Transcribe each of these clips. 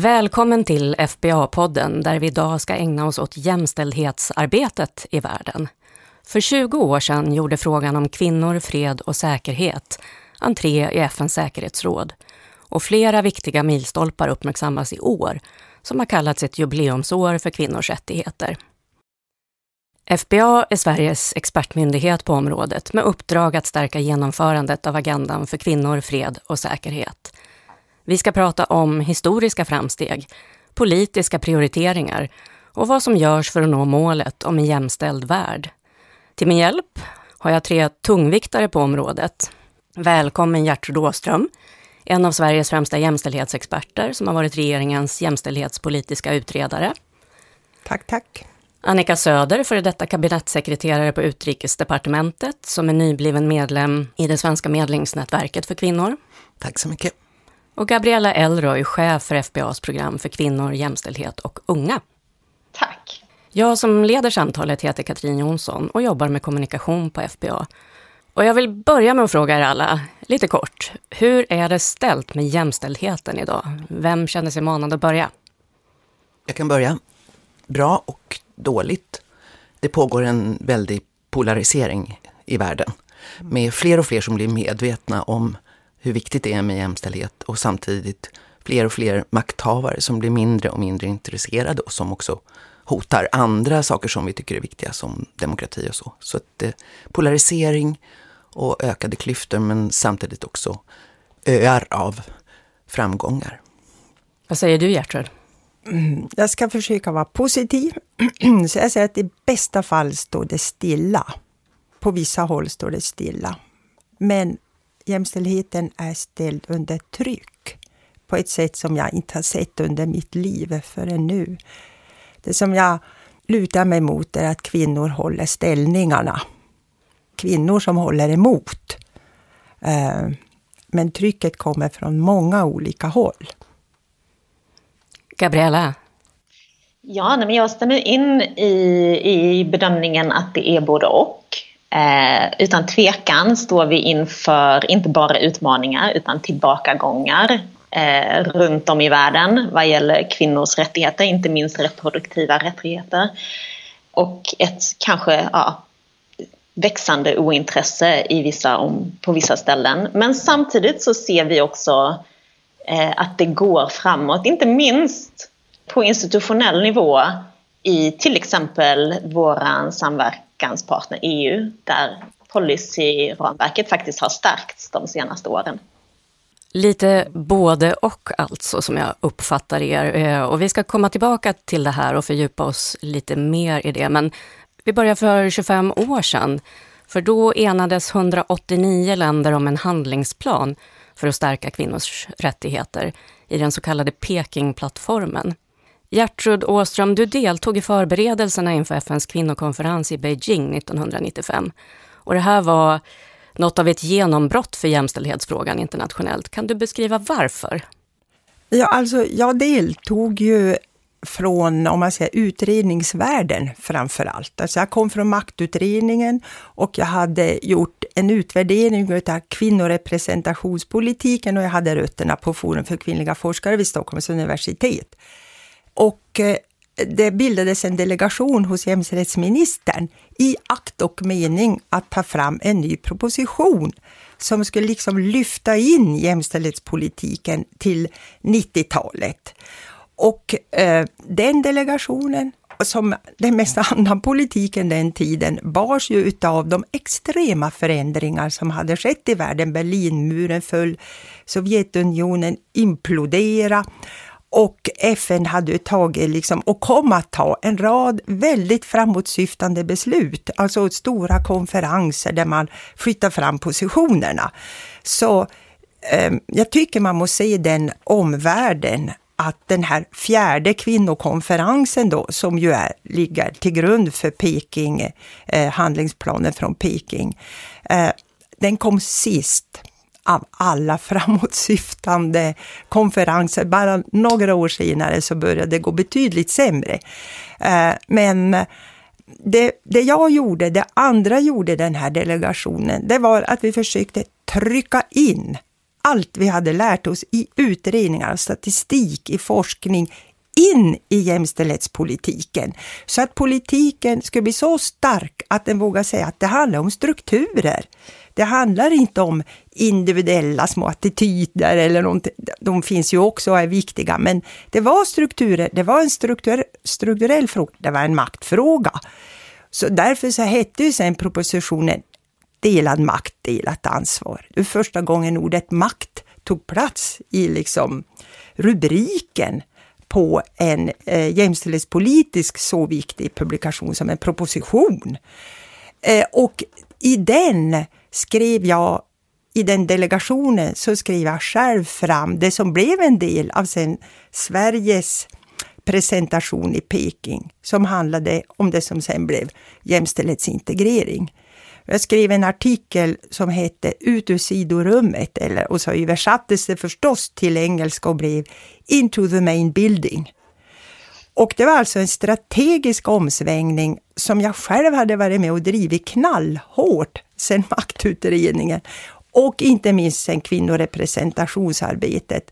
Välkommen till FBA-podden där vi idag ska ägna oss åt jämställdhetsarbetet i världen. För 20 år sedan gjorde frågan om kvinnor, fred och säkerhet entré i FNs säkerhetsråd och flera viktiga milstolpar uppmärksammas i år som har kallats ett jubileumsår för kvinnors rättigheter. FBA är Sveriges expertmyndighet på området med uppdrag att stärka genomförandet av agendan för kvinnor, fred och säkerhet. Vi ska prata om historiska framsteg, politiska prioriteringar och vad som görs för att nå målet om en jämställd värld. Till min hjälp har jag tre tungviktare på området. Välkommen Gertrud Åström, en av Sveriges främsta jämställdhetsexperter som har varit regeringens jämställdhetspolitiska utredare. Tack, tack. Annika Söder, före detta kabinettssekreterare på Utrikesdepartementet, som är nybliven medlem i det svenska medlingsnätverket för kvinnor. Tack så mycket. Och Gabriella Elroy, chef för FBAs program för kvinnor, jämställdhet och unga. Tack. Jag som leder samtalet heter Katrin Jonsson och jobbar med kommunikation på FBA. Och jag vill börja med att fråga er alla, lite kort, hur är det ställt med jämställdheten idag? Vem känner sig manad att börja? Jag kan börja. Bra och dåligt. Det pågår en väldig polarisering i världen med fler och fler som blir medvetna om hur viktigt det är med jämställdhet och samtidigt fler och fler makthavare som blir mindre och mindre intresserade och som också hotar andra saker som vi tycker är viktiga som demokrati och så. Så att eh, polarisering och ökade klyftor men samtidigt också öar av framgångar. Vad säger du Gertrud? Mm, jag ska försöka vara positiv. Så jag säger att i bästa fall står det stilla. På vissa håll står det stilla. Men jämställdheten är ställd under tryck på ett sätt som jag inte har sett under mitt liv förrän nu. Det som jag lutar mig mot är att kvinnor håller ställningarna. Kvinnor som håller emot. Eh, men trycket kommer från många olika håll. Gabriella? Ja, men jag stämmer in i, i bedömningen att det är både och. Eh, utan tvekan står vi inför inte bara utmaningar utan tillbakagångar eh, runt om i världen vad gäller kvinnors rättigheter, inte minst reproduktiva rättigheter. Och ett kanske ja, växande ointresse i vissa, om, på vissa ställen. Men samtidigt så ser vi också eh, att det går framåt, inte minst på institutionell nivå i till exempel vår samverkan veckans partner EU där policyramverket faktiskt har stärkts de senaste åren. Lite både och alltså, som jag uppfattar er. Eh, och vi ska komma tillbaka till det här och fördjupa oss lite mer i det. Men vi börjar för 25 år sedan. För då enades 189 länder om en handlingsplan för att stärka kvinnors rättigheter i den så kallade Pekingplattformen. Gertrud Åström, du deltog i förberedelserna inför FNs kvinnokonferens i Beijing 1995. Och det här var något av ett genombrott för jämställdhetsfrågan internationellt. Kan du beskriva varför? Ja, alltså jag deltog ju från, om man säger utredningsvärlden framför allt. Alltså jag kom från maktutredningen och jag hade gjort en utvärdering av kvinnorepresentationspolitiken och jag hade rötterna på Forum för kvinnliga forskare vid Stockholms universitet. Och eh, det bildades en delegation hos jämställdhetsministern i akt och mening att ta fram en ny proposition som skulle liksom lyfta in jämställdhetspolitiken till 90-talet. Och eh, den delegationen, som den mesta annan politiken den tiden, bars ju utav de extrema förändringar som hade skett i världen. Berlinmuren föll, Sovjetunionen imploderade och FN hade tagit, liksom, och kom att ta, en rad väldigt framåtsyftande beslut. Alltså stora konferenser där man flyttar fram positionerna. Så eh, jag tycker man måste se den omvärlden att den här fjärde kvinnokonferensen då, som ju är, ligger till grund för Peking, eh, handlingsplanen från Peking, eh, den kom sist av alla framåtsyftande konferenser. Bara några år senare så började det gå betydligt sämre. Eh, men det, det jag gjorde, det andra gjorde den här delegationen, det var att vi försökte trycka in allt vi hade lärt oss i utredningar, statistik, i forskning, in i jämställdhetspolitiken. Så att politiken skulle bli så stark att den vågar säga att det handlar om strukturer. Det handlar inte om individuella små attityder eller någonting. De finns ju också och är viktiga, men det var strukturer, det var en struktur, strukturell fråga, det var en maktfråga. Så därför så hette ju sen propositionen Delad makt, delat ansvar. Det var första gången ordet makt tog plats i liksom rubriken på en eh, jämställdhetspolitisk så viktig publikation som en proposition. Eh, och i den skrev jag, i den delegationen, så skrev jag själv fram det som blev en del av sen Sveriges presentation i Peking, som handlade om det som sen blev jämställdhetsintegrering. Jag skrev en artikel som hette Ut ur sidorummet, eller, och så översattes det förstås till engelska och blev Into the main building. Och det var alltså en strategisk omsvängning som jag själv hade varit med och drivit knallhårt sedan maktutredningen och inte minst sen kvinnorepresentationsarbetet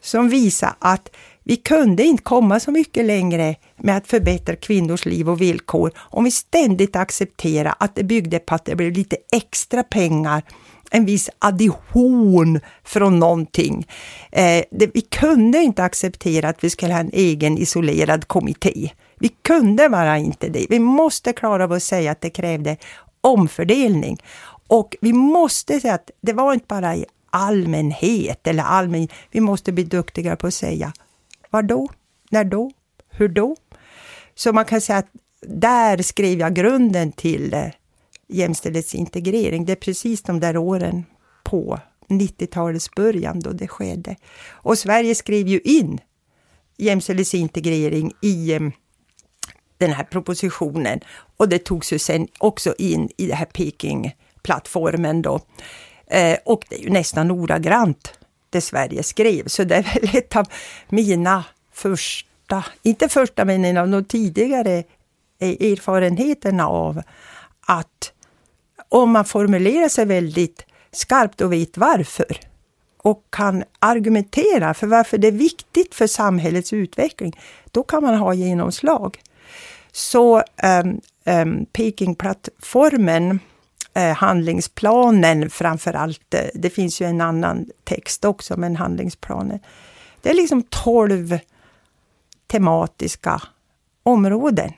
som visar att vi kunde inte komma så mycket längre med att förbättra kvinnors liv och villkor om vi ständigt accepterar att det byggde på att det blev lite extra pengar en viss addition från någonting. Eh, det, vi kunde inte acceptera att vi skulle ha en egen isolerad kommitté. Vi kunde bara inte det. Vi måste klara av att säga att det krävde omfördelning. Och vi måste säga att det var inte bara i allmänhet eller allmän... Vi måste bli duktigare på att säga var då? När då? Hur då? Så man kan säga att där skrev jag grunden till eh, jämställdhetsintegrering. Det är precis de där åren på 90-talets början då det skedde. Och Sverige skrev ju in jämställdhetsintegrering i eh, den här propositionen och det togs ju sen också in i det här Peking plattformen då. Eh, och det är ju nästan ordagrant det Sverige skrev. Så det är väl ett av mina första, inte första men en av de tidigare e- erfarenheterna av att om man formulerar sig väldigt skarpt och vet varför och kan argumentera för varför det är viktigt för samhällets utveckling, då kan man ha genomslag. Så um, um, Pekingplattformen eh, handlingsplanen framför allt. Eh, det finns ju en annan text också, men handlingsplanen. Det är liksom tolv tematiska områden.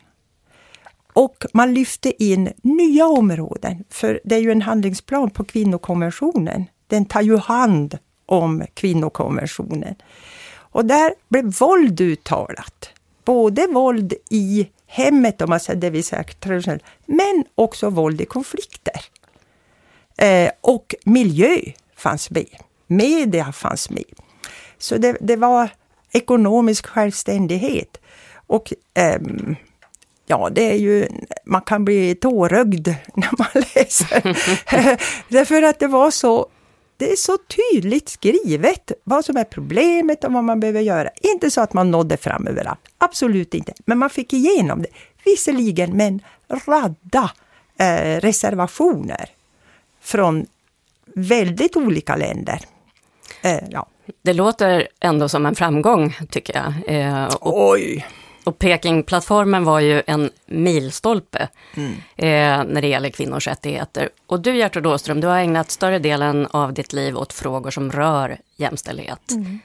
Och man lyfte in nya områden, för det är ju en handlingsplan på kvinnokonventionen. Den tar ju hand om kvinnokonventionen. Och där blev våld uttalat. Både våld i hemmet, om man säger det vill säga traditionellt, men också våld i konflikter. Eh, och miljö fanns med. Media fanns med. Så det, det var ekonomisk självständighet. Och ehm, ja, det är ju, man kan bli tårögd när man läser. Därför att det var så det är så tydligt skrivet vad som är problemet och vad man behöver göra. Inte så att man nådde fram överallt, absolut inte. Men man fick igenom det. Visserligen med en radda eh, reservationer från väldigt olika länder. Eh, ja. Det låter ändå som en framgång, tycker jag. Eh, och, Oj! Och Pekingplattformen var ju en milstolpe mm. eh, när det gäller kvinnors rättigheter. Och du Gertrud Åström, du har ägnat större delen av ditt liv åt frågor som rör jämställdhet. Mm.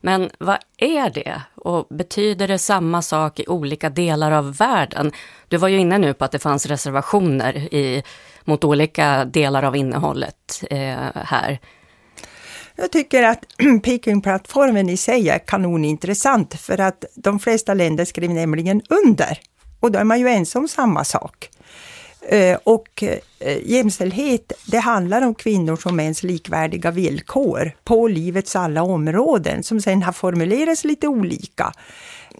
Men vad är det? Och betyder det samma sak i olika delar av världen? Du var ju inne nu på att det fanns reservationer i, mot olika delar av innehållet eh, här. Jag tycker att Pekingplattformen i sig är kanonintressant för att de flesta länder skriver nämligen under. Och då är man ju ensam om samma sak. Eh, och eh, jämställdhet, det handlar om kvinnors och mäns likvärdiga villkor på livets alla områden som sen har formulerats lite olika.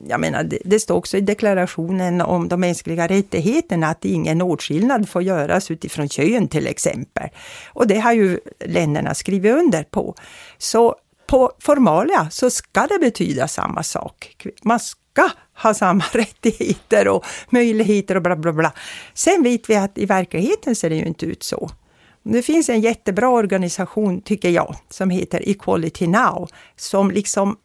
Jag menar, det, det står också i deklarationen om de mänskliga rättigheterna att ingen åtskillnad får göras utifrån kön till exempel. Och det har ju länderna skrivit under på. Så på formalia så ska det betyda samma sak. Man ska ha samma rättigheter och möjligheter och bla bla bla. Sen vet vi att i verkligheten ser det ju inte ut så. Det finns en jättebra organisation, tycker jag, som heter Equality Now, som liksom,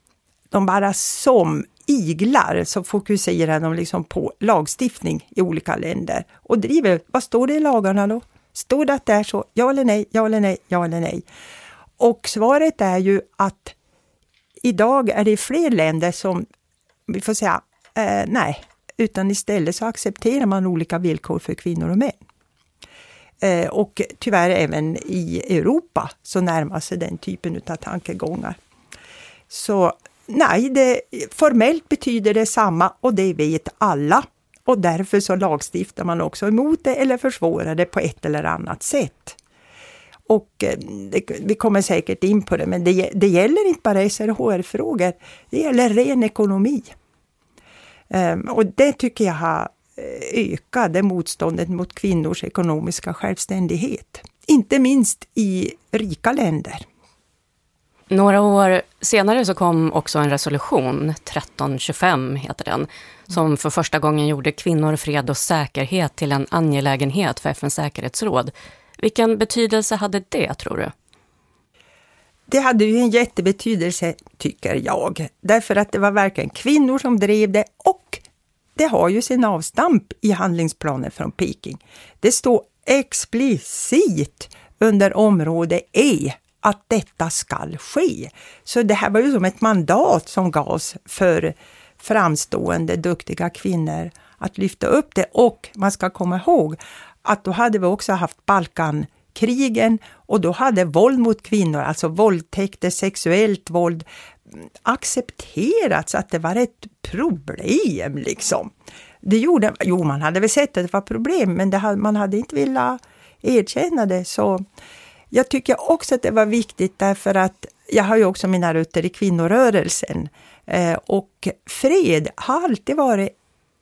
de bara som iglar så fokuserar de liksom på lagstiftning i olika länder och driver, vad står det i lagarna då? Står det att det är så? Ja eller nej, ja eller nej, ja eller nej? Och svaret är ju att idag är det fler länder som, vi får säga, eh, nej, utan istället så accepterar man olika villkor för kvinnor och män. Eh, och tyvärr även i Europa så närmar sig den typen av tankegångar. Så nej, det, formellt betyder det samma och det vet alla. Och därför så lagstiftar man också emot det eller försvårar det på ett eller annat sätt. Och eh, det, vi kommer säkert in på det, men det, det gäller inte bara SRHR-frågor, det gäller ren ekonomi. Um, och det tycker jag har eh, ökat, det motståndet mot kvinnors ekonomiska självständighet. Inte minst i rika länder. Några år senare så kom också en resolution, 1325 heter den, som för första gången gjorde kvinnor, fred och säkerhet till en angelägenhet för FNs säkerhetsråd. Vilken betydelse hade det, tror du? Det hade ju en jättebetydelse, tycker jag, därför att det var verkligen kvinnor som drev det och det har ju sin avstamp i handlingsplanen från Peking. Det står explicit under område E att detta skall ske. Så det här var ju som ett mandat som gavs för framstående, duktiga kvinnor att lyfta upp det. Och man ska komma ihåg att då hade vi också haft Balkankrigen och då hade våld mot kvinnor, alltså våldtäkter, sexuellt våld, accepterats att det var ett problem liksom. Det gjorde, jo, man hade väl sett att det var problem, men det, man hade inte velat erkänna det. Så jag tycker också att det var viktigt därför att jag har ju också mina rötter i kvinnorörelsen. Eh, och fred har alltid varit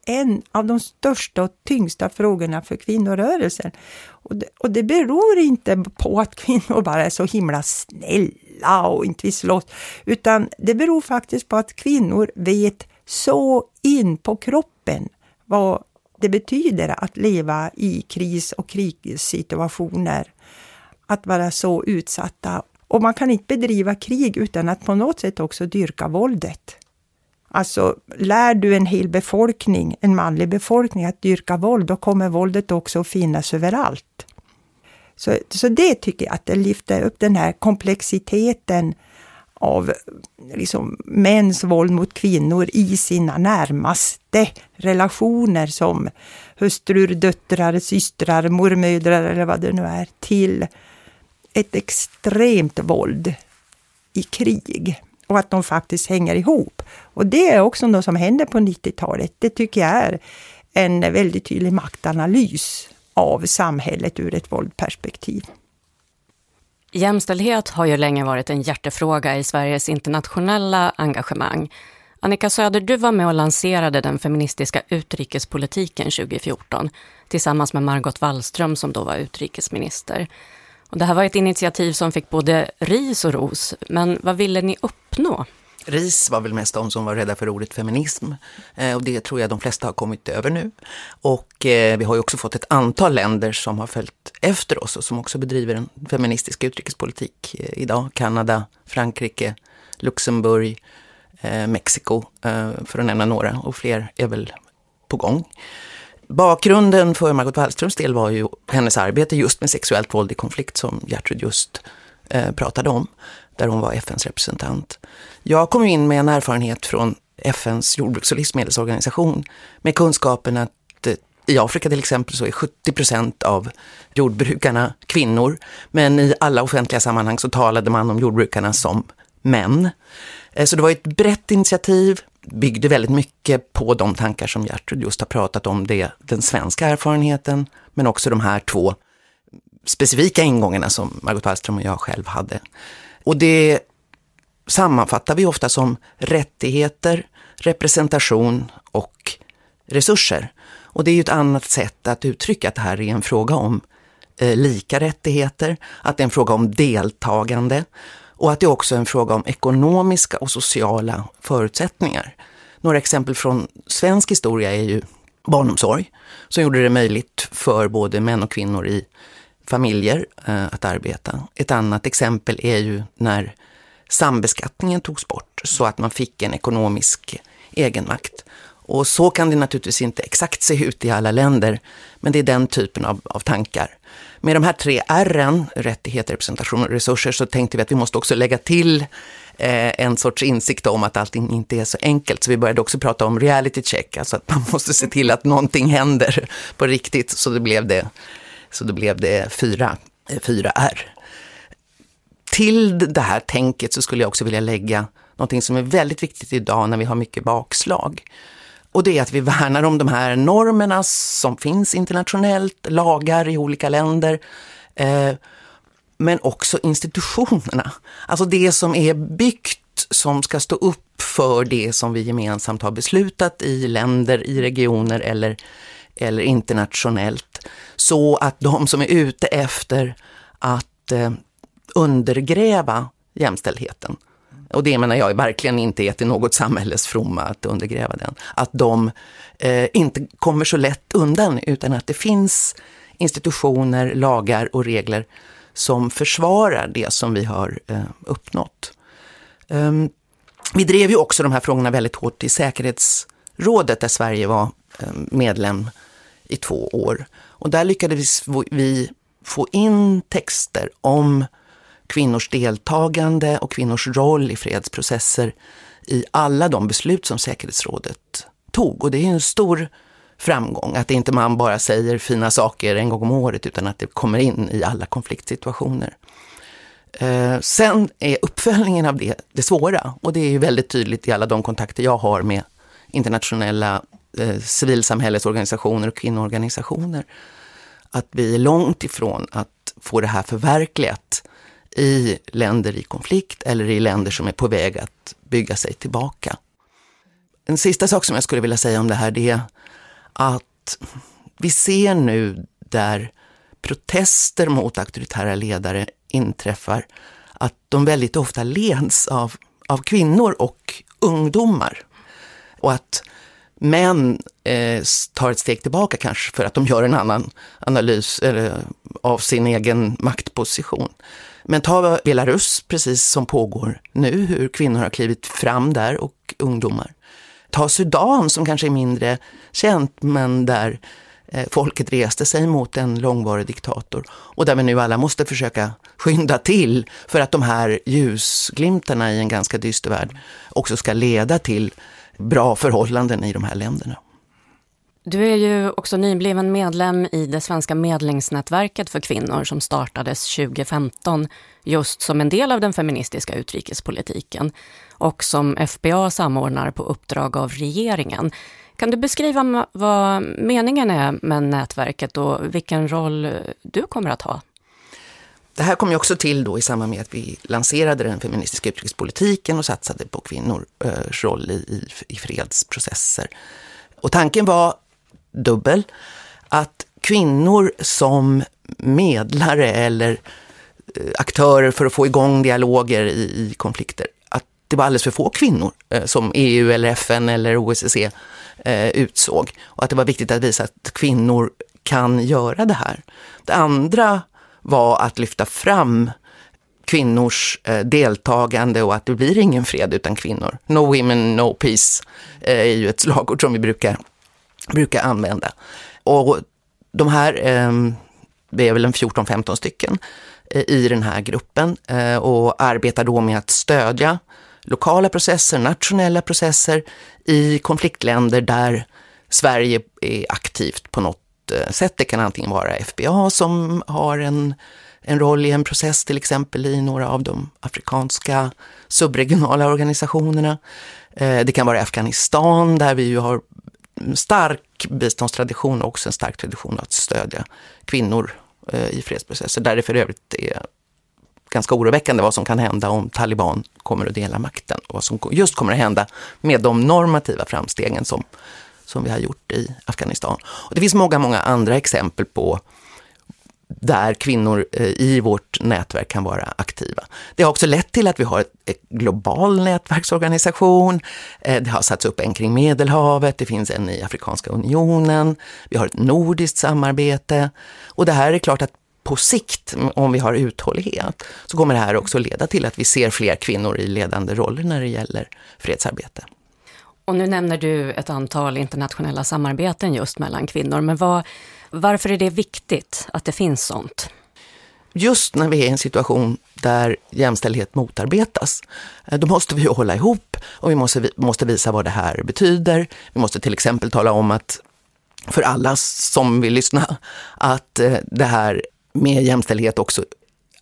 en av de största och tyngsta frågorna för kvinnorörelsen. Och det, och det beror inte på att kvinnor bara är så himla snälla och inte vill slåss, utan det beror faktiskt på att kvinnor vet så in på kroppen vad det betyder att leva i kris och krigssituationer att vara så utsatta. Och man kan inte bedriva krig utan att på något sätt också dyrka våldet. Alltså, lär du en hel befolkning, en manlig befolkning, att dyrka våld, då kommer våldet också att finnas överallt. Så, så det tycker jag att det lyfter upp den här komplexiteten av liksom, mäns våld mot kvinnor i sina närmaste relationer som hustrur, döttrar, systrar, mormödrar eller vad det nu är, till ett extremt våld i krig och att de faktiskt hänger ihop. Och det är också något som händer på 90-talet. Det tycker jag är en väldigt tydlig maktanalys av samhället ur ett våldperspektiv. Jämställdhet har ju länge varit en hjärtefråga i Sveriges internationella engagemang. Annika Söder, du var med och lanserade den feministiska utrikespolitiken 2014 tillsammans med Margot Wallström som då var utrikesminister. Och det här var ett initiativ som fick både ris och ros, men vad ville ni uppnå? RIS var väl mest de som var rädda för ordet feminism eh, och det tror jag de flesta har kommit över nu. Och eh, vi har ju också fått ett antal länder som har följt efter oss och som också bedriver en feministisk utrikespolitik eh, idag. Kanada, Frankrike, Luxemburg, eh, Mexiko eh, för att nämna några och fler är väl på gång. Bakgrunden för Margot Wallströms del var ju hennes arbete just med sexuellt våld i konflikt som Gertrud just eh, pratade om, där hon var FNs representant. Jag kom in med en erfarenhet från FNs jordbruks och livsmedelsorganisation med kunskapen att eh, i Afrika till exempel så är 70 procent av jordbrukarna kvinnor, men i alla offentliga sammanhang så talade man om jordbrukarna som män. Eh, så det var ett brett initiativ, byggde väldigt mycket på de tankar som Gertrud just har pratat om, det, den svenska erfarenheten, men också de här två specifika ingångarna som Margot Wallström och jag själv hade. Och det sammanfattar vi ofta som rättigheter, representation och resurser. Och det är ju ett annat sätt att uttrycka att det här är en fråga om eh, lika rättigheter, att det är en fråga om deltagande och att det också är en fråga om ekonomiska och sociala förutsättningar. Några exempel från svensk historia är ju barnomsorg, som gjorde det möjligt för både män och kvinnor i familjer eh, att arbeta. Ett annat exempel är ju när sambeskattningen togs bort så att man fick en ekonomisk egenmakt. Och så kan det naturligtvis inte exakt se ut i alla länder, men det är den typen av, av tankar. Med de här tre R'n, rättigheter, representation och resurser, så tänkte vi att vi måste också lägga till eh, en sorts insikt om att allting inte är så enkelt. Så vi började också prata om reality check, alltså att man måste se till att någonting händer på riktigt. Så det blev det, så det, blev det fyra, eh, fyra R. Till det här tänket så skulle jag också vilja lägga någonting som är väldigt viktigt idag när vi har mycket bakslag. Och det är att vi värnar om de här normerna som finns internationellt, lagar i olika länder. Eh, men också institutionerna. Alltså det som är byggt som ska stå upp för det som vi gemensamt har beslutat i länder, i regioner eller, eller internationellt. Så att de som är ute efter att eh, undergräva jämställdheten, och det menar jag verkligen inte är till något samhälles fromma att undergräva den, att de eh, inte kommer så lätt undan utan att det finns institutioner, lagar och regler som försvarar det som vi har eh, uppnått. Um, vi drev ju också de här frågorna väldigt hårt i säkerhetsrådet där Sverige var eh, medlem i två år. Och där lyckades vi få in texter om kvinnors deltagande och kvinnors roll i fredsprocesser i alla de beslut som säkerhetsrådet tog. Och det är en stor framgång, att inte man bara säger fina saker en gång om året utan att det kommer in i alla konfliktsituationer. Eh, sen är uppföljningen av det det svåra och det är ju väldigt tydligt i alla de kontakter jag har med internationella eh, civilsamhällesorganisationer och kvinnoorganisationer. Att vi är långt ifrån att få det här förverkligat i länder i konflikt eller i länder som är på väg att bygga sig tillbaka. En sista sak som jag skulle vilja säga om det här det är att vi ser nu där protester mot auktoritära ledare inträffar, att de väldigt ofta leds av, av kvinnor och ungdomar. Och att män eh, tar ett steg tillbaka kanske för att de gör en annan analys eh, av sin egen maktposition. Men ta Belarus, precis som pågår nu, hur kvinnor har klivit fram där och ungdomar. Ta Sudan som kanske är mindre känt, men där eh, folket reste sig mot en långvarig diktator. Och där vi nu alla måste försöka skynda till för att de här ljusglimtarna i en ganska dyster värld också ska leda till bra förhållanden i de här länderna. Du är ju också nybliven medlem i det svenska medlingsnätverket för kvinnor som startades 2015 just som en del av den feministiska utrikespolitiken och som FBA samordnar på uppdrag av regeringen. Kan du beskriva vad meningen är med nätverket och vilken roll du kommer att ha? Det här kom ju också till då i samband med att vi lanserade den feministiska utrikespolitiken och satsade på kvinnors eh, roll i, i fredsprocesser. Och tanken var dubbel. Att kvinnor som medlare eller eh, aktörer för att få igång dialoger i, i konflikter, att det var alldeles för få kvinnor eh, som EU eller FN eller OSSE eh, utsåg. Och att det var viktigt att visa att kvinnor kan göra det här. Det andra var att lyfta fram kvinnors eh, deltagande och att det blir ingen fred utan kvinnor. No women, no peace eh, är ju ett slagord som vi brukar brukar använda. Och de här, ehm, det är väl en 14-15 stycken eh, i den här gruppen eh, och arbetar då med att stödja lokala processer, nationella processer i konfliktländer där Sverige är aktivt på något eh, sätt. Det kan antingen vara FBA som har en, en roll i en process, till exempel i några av de afrikanska subregionala organisationerna. Eh, det kan vara Afghanistan där vi ju har stark biståndstradition och också en stark tradition att stödja kvinnor eh, i fredsprocesser. Där det för övrigt är ganska oroväckande vad som kan hända om taliban kommer att dela makten och vad som just kommer att hända med de normativa framstegen som, som vi har gjort i Afghanistan. Och det finns många, många andra exempel på där kvinnor eh, i vårt nätverk kan vara aktiva. Det har också lett till att vi har ett global nätverksorganisation. Eh, det har satts upp en kring Medelhavet, det finns en i Afrikanska unionen, vi har ett nordiskt samarbete. Och det här är klart att på sikt, om vi har uthållighet, så kommer det här också leda till att vi ser fler kvinnor i ledande roller när det gäller fredsarbete. Och nu nämner du ett antal internationella samarbeten just mellan kvinnor, men vad, varför är det viktigt att det finns sånt? Just när vi är i en situation där jämställdhet motarbetas, eh, då måste vi hålla ihop och vi måste, måste visa vad det här betyder. Vi måste till exempel tala om att för alla som vill lyssna, att eh, det här med jämställdhet också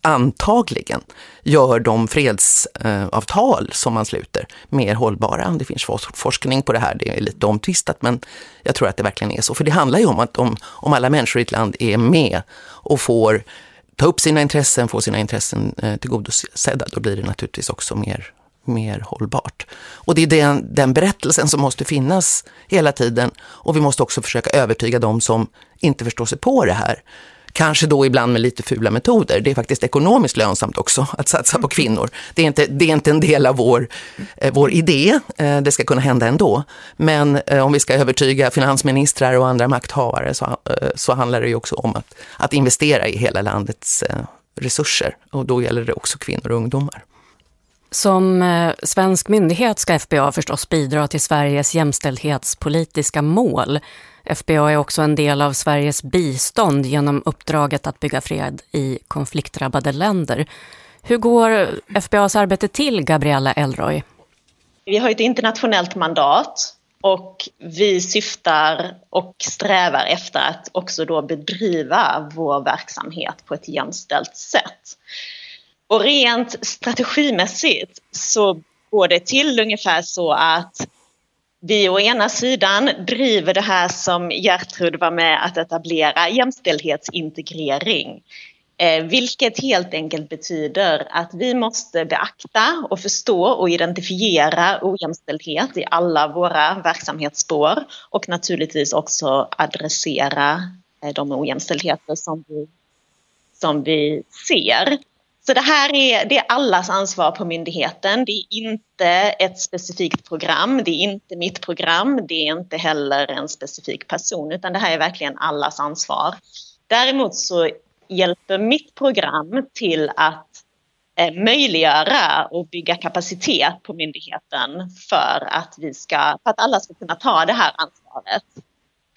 antagligen gör de fredsavtal som man sluter mer hållbara. Det finns forskning på det här, det är lite omtvistat, men jag tror att det verkligen är så. För det handlar ju om att om, om alla människor i ett land är med och får ta upp sina intressen, få sina intressen eh, tillgodosedda, då blir det naturligtvis också mer, mer hållbart. Och det är den, den berättelsen som måste finnas hela tiden och vi måste också försöka övertyga de som inte förstår sig på det här Kanske då ibland med lite fula metoder. Det är faktiskt ekonomiskt lönsamt också att satsa på kvinnor. Det är inte, det är inte en del av vår, eh, vår idé, eh, det ska kunna hända ändå. Men eh, om vi ska övertyga finansministrar och andra makthavare så, eh, så handlar det ju också om att, att investera i hela landets eh, resurser. Och då gäller det också kvinnor och ungdomar. Som eh, svensk myndighet ska FBA förstås bidra till Sveriges jämställdhetspolitiska mål. FBA är också en del av Sveriges bistånd genom uppdraget att bygga fred i konfliktdrabbade länder. Hur går FBAs arbete till, Gabriella Elroy? Vi har ett internationellt mandat och vi syftar och strävar efter att också då bedriva vår verksamhet på ett jämställt sätt. Och rent strategimässigt så går det till ungefär så att vi å ena sidan driver det här som Gertrud var med att etablera, jämställdhetsintegrering. Eh, vilket helt enkelt betyder att vi måste beakta och förstå och identifiera ojämställdhet i alla våra verksamhetsspår och naturligtvis också adressera eh, de ojämställdheter som vi, som vi ser. Så det här är, det är allas ansvar på myndigheten. Det är inte ett specifikt program, det är inte mitt program, det är inte heller en specifik person, utan det här är verkligen allas ansvar. Däremot så hjälper mitt program till att eh, möjliggöra och bygga kapacitet på myndigheten för att, vi ska, för att alla ska kunna ta det här ansvaret.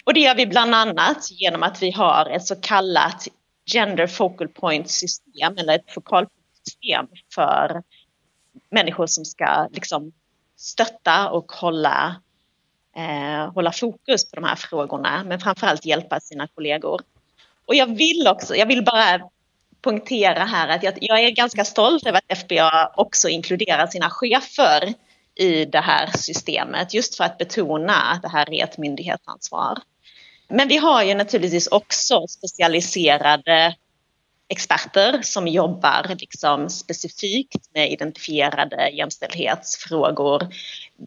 Och det gör vi bland annat genom att vi har ett så kallat gender focal point system eller ett fokalsystem för människor som ska liksom stötta och hålla, eh, hålla fokus på de här frågorna men framförallt hjälpa sina kollegor. Och jag vill också, jag vill bara poängtera här att jag, jag är ganska stolt över att FBA också inkluderar sina chefer i det här systemet just för att betona att det här är ett myndighetsansvar. Men vi har ju naturligtvis också specialiserade experter som jobbar liksom specifikt med identifierade jämställdhetsfrågor.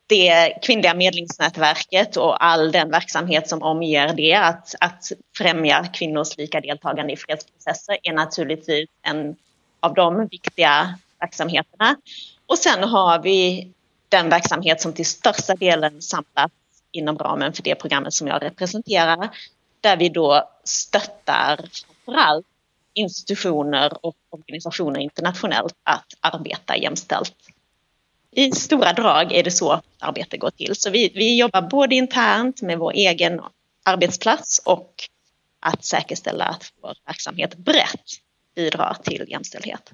Det kvinnliga medlingsnätverket och all den verksamhet som omger det, att, att främja kvinnors lika deltagande i fredsprocesser är naturligtvis en av de viktiga verksamheterna. Och sen har vi den verksamhet som till största delen samlas inom ramen för det programmet som jag representerar. Där vi då stöttar framförallt institutioner och organisationer internationellt att arbeta jämställt. I stora drag är det så arbetet går till. Så vi, vi jobbar både internt med vår egen arbetsplats och att säkerställa att vår verksamhet brett bidrar till jämställdhet.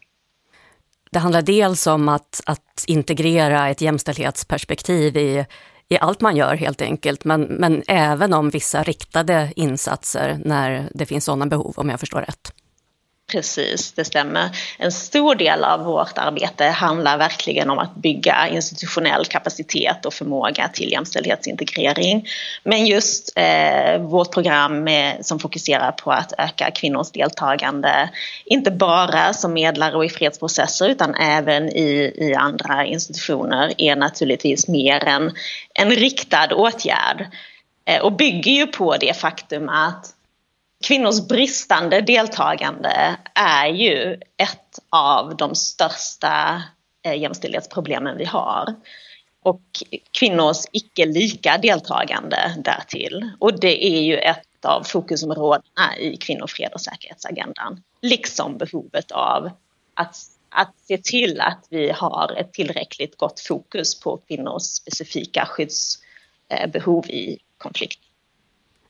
Det handlar dels om att, att integrera ett jämställdhetsperspektiv i i allt man gör helt enkelt, men, men även om vissa riktade insatser när det finns sådana behov, om jag förstår rätt. Precis, det stämmer. En stor del av vårt arbete handlar verkligen om att bygga institutionell kapacitet och förmåga till jämställdhetsintegrering. Men just eh, vårt program med, som fokuserar på att öka kvinnors deltagande, inte bara som medlare och i fredsprocesser utan även i, i andra institutioner, är naturligtvis mer en, en riktad åtgärd eh, och bygger ju på det faktum att kvinnors bristande deltagande är ju ett av de största eh, jämställdhetsproblemen vi har. Och kvinnors icke lika deltagande därtill. Och det är ju ett av fokusområdena i kvinnofred och säkerhetsagendan. liksom behovet av att, att se till att vi har ett tillräckligt gott fokus på kvinnors specifika skyddsbehov i konflikt.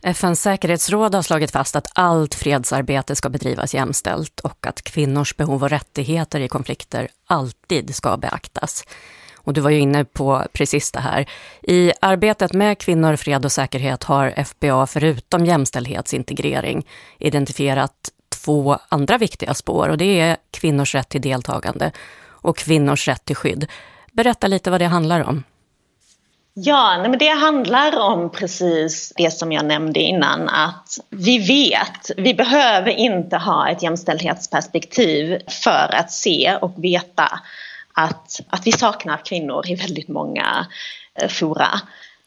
FNs säkerhetsråd har slagit fast att allt fredsarbete ska bedrivas jämställt och att kvinnors behov och rättigheter i konflikter alltid ska beaktas. Och du var ju inne på precis det här. I arbetet med kvinnor, fred och säkerhet har FBA förutom jämställdhetsintegrering identifierat två andra viktiga spår och det är kvinnors rätt till deltagande och kvinnors rätt till skydd. Berätta lite vad det handlar om. Ja, men det handlar om precis det som jag nämnde innan att vi vet, vi behöver inte ha ett jämställdhetsperspektiv för att se och veta att, att vi saknar kvinnor i väldigt många eh, fora.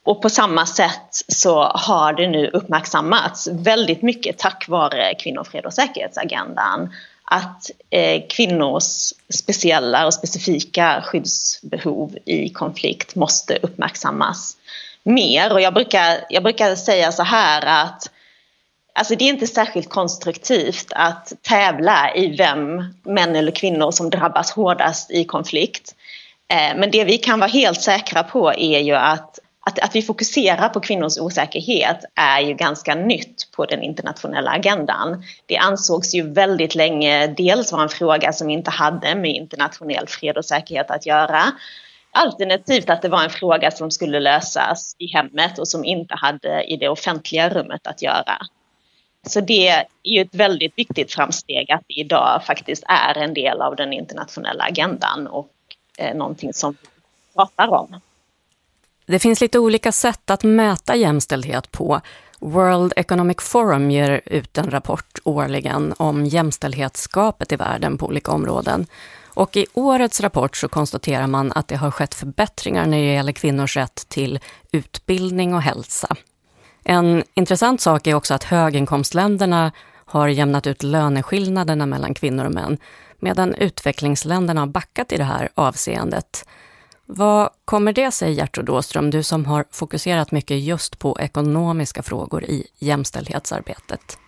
Och på samma sätt så har det nu uppmärksammats väldigt mycket tack vare kvinnofred och säkerhetsagendan att eh, kvinnors speciella och specifika skyddsbehov i konflikt måste uppmärksammas mer. Och jag brukar, jag brukar säga så här att Alltså det är inte särskilt konstruktivt att tävla i vem, män eller kvinnor, som drabbas hårdast i konflikt. Eh, men det vi kan vara helt säkra på är ju att, att, att vi fokuserar på kvinnors osäkerhet är ju ganska nytt på den internationella agendan. Det ansågs ju väldigt länge dels vara en fråga som inte hade med internationell fred och säkerhet att göra. Alternativt att det var en fråga som skulle lösas i hemmet och som inte hade i det offentliga rummet att göra. Så det är ju ett väldigt viktigt framsteg att det idag faktiskt är en del av den internationella agendan och eh, någonting som vi pratar om. Det finns lite olika sätt att mäta jämställdhet på. World Economic Forum ger ut en rapport årligen om jämställdhetsskapet i världen på olika områden. Och i årets rapport så konstaterar man att det har skett förbättringar när det gäller kvinnors rätt till utbildning och hälsa. En intressant sak är också att höginkomstländerna har jämnat ut löneskillnaderna mellan kvinnor och män, medan utvecklingsländerna har backat i det här avseendet. Vad kommer det sig, Gertrud Åström, du som har fokuserat mycket just på ekonomiska frågor i jämställdhetsarbetet?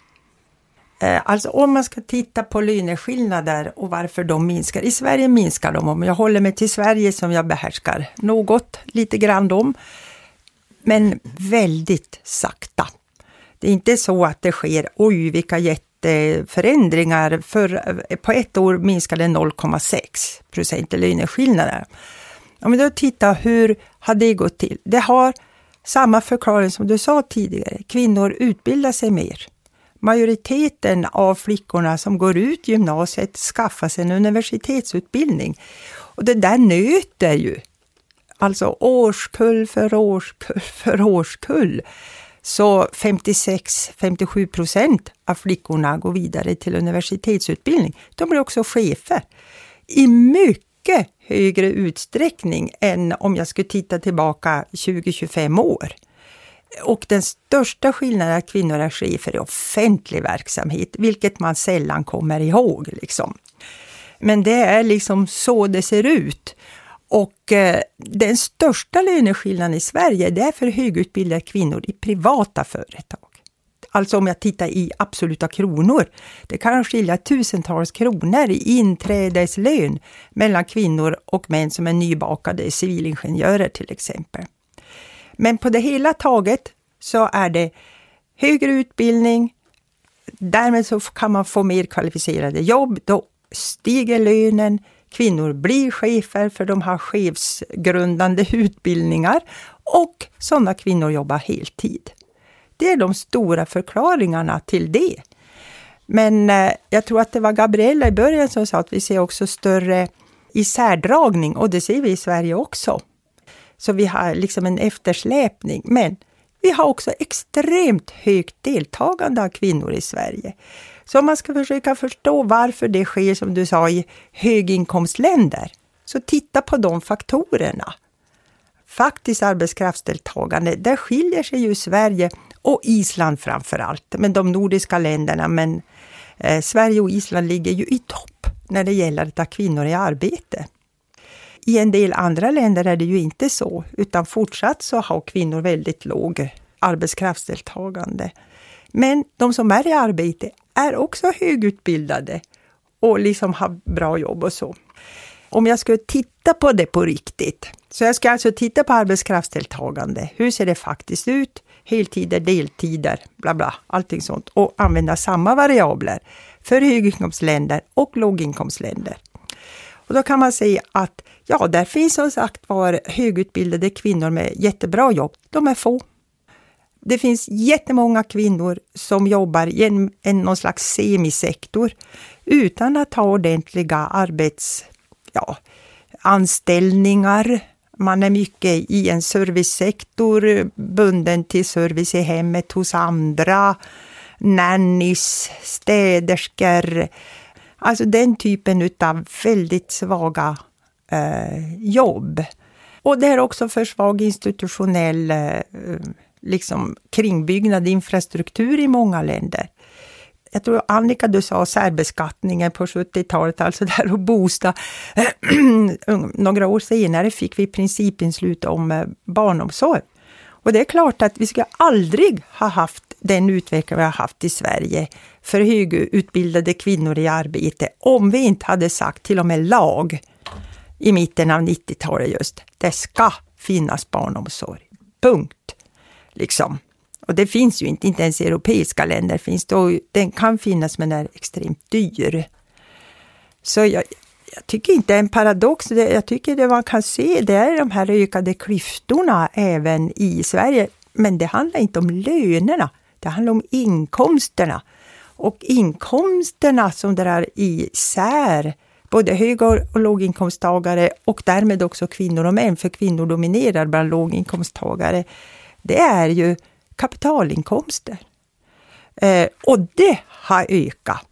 Eh, alltså om man ska titta på löneskillnader och varför de minskar. I Sverige minskar de, om jag håller mig till Sverige som jag behärskar något, lite grann om men väldigt sakta. Det är inte så att det sker, oj vilka jätteförändringar. För, eh, på ett år minskade 0,6 procent i löneskillnader. Om vi då tittar, hur har det gått till? Det har samma förklaring som du sa tidigare. Kvinnor utbildar sig mer. Majoriteten av flickorna som går ut gymnasiet skaffar sig en universitetsutbildning. Och det där nöter ju alltså årskull för årskull för årskull. Så 56-57 procent av flickorna går vidare till universitetsutbildning. De blir också chefer. I mycket högre utsträckning än om jag skulle titta tillbaka 20-25 år. Och den största skillnaden är att kvinnor är chefer i offentlig verksamhet, vilket man sällan kommer ihåg. Liksom. Men det är liksom så det ser ut. Och eh, den största löneskillnaden i Sverige det är för högutbildade kvinnor i privata företag. Alltså om jag tittar i absoluta kronor. Det kan skilja tusentals kronor i inträdeslön mellan kvinnor och män som är nybakade civilingenjörer till exempel. Men på det hela taget så är det högre utbildning, därmed så kan man få mer kvalificerade jobb, då stiger lönen, Kvinnor blir chefer för de har chefsgrundande utbildningar och sådana kvinnor jobbar heltid. Det är de stora förklaringarna till det. Men eh, jag tror att det var Gabriella i början som sa att vi ser också större isärdragning och det ser vi i Sverige också. Så vi har liksom en eftersläpning. Men vi har också extremt högt deltagande av kvinnor i Sverige. Så om man ska försöka förstå varför det sker, som du sa, i höginkomstländer, så titta på de faktorerna. Faktiskt arbetskraftsdeltagande, där skiljer sig ju Sverige och Island framför allt, men de nordiska länderna, men eh, Sverige och Island ligger ju i topp när det gäller att ha kvinnor i arbete. I en del andra länder är det ju inte så, utan fortsatt så har kvinnor väldigt låg arbetskraftsdeltagande. Men de som är i arbete är också högutbildade och liksom har bra jobb och så. Om jag skulle titta på det på riktigt, så jag ska alltså titta på arbetskraftsdeltagande. Hur ser det faktiskt ut? Heltider, deltider, bla bla, allting sånt. Och använda samma variabler för höginkomstländer och låginkomstländer. Och då kan man säga att ja, där finns som sagt var högutbildade kvinnor med jättebra jobb. De är få. Det finns jättemånga kvinnor som jobbar i en, en, någon slags semisektor utan att ha ordentliga arbets, ja, anställningar. Man är mycket i en servicesektor, bunden till service i hemmet hos andra, nannies, städerskor. Alltså den typen av väldigt svaga eh, jobb. Och det är också för svag institutionell eh, liksom, kringbyggnad, infrastruktur i många länder. Jag tror Annika, du sa särbeskattningen på 70-talet, alltså där och bosta. Några år senare fick vi principinslut om eh, barnomsorg. Och det är klart att vi skulle aldrig ha haft den utveckling vi har haft i Sverige för högutbildade kvinnor i arbete om vi inte hade sagt till och med lag i mitten av 90-talet just, det ska finnas barnomsorg. Punkt. Liksom. Och det finns ju inte, inte ens i europeiska länder finns det, och den kan finnas men är extremt dyr. Så jag, jag tycker inte det är en paradox, jag tycker det man kan se det är de här ökade klyftorna även i Sverige. Men det handlar inte om lönerna, det handlar om inkomsterna. Och inkomsterna som drar isär både hög och låginkomsttagare och därmed också kvinnor och män, för kvinnor dominerar bland låginkomsttagare, det är ju kapitalinkomster. Eh, och det har ökat.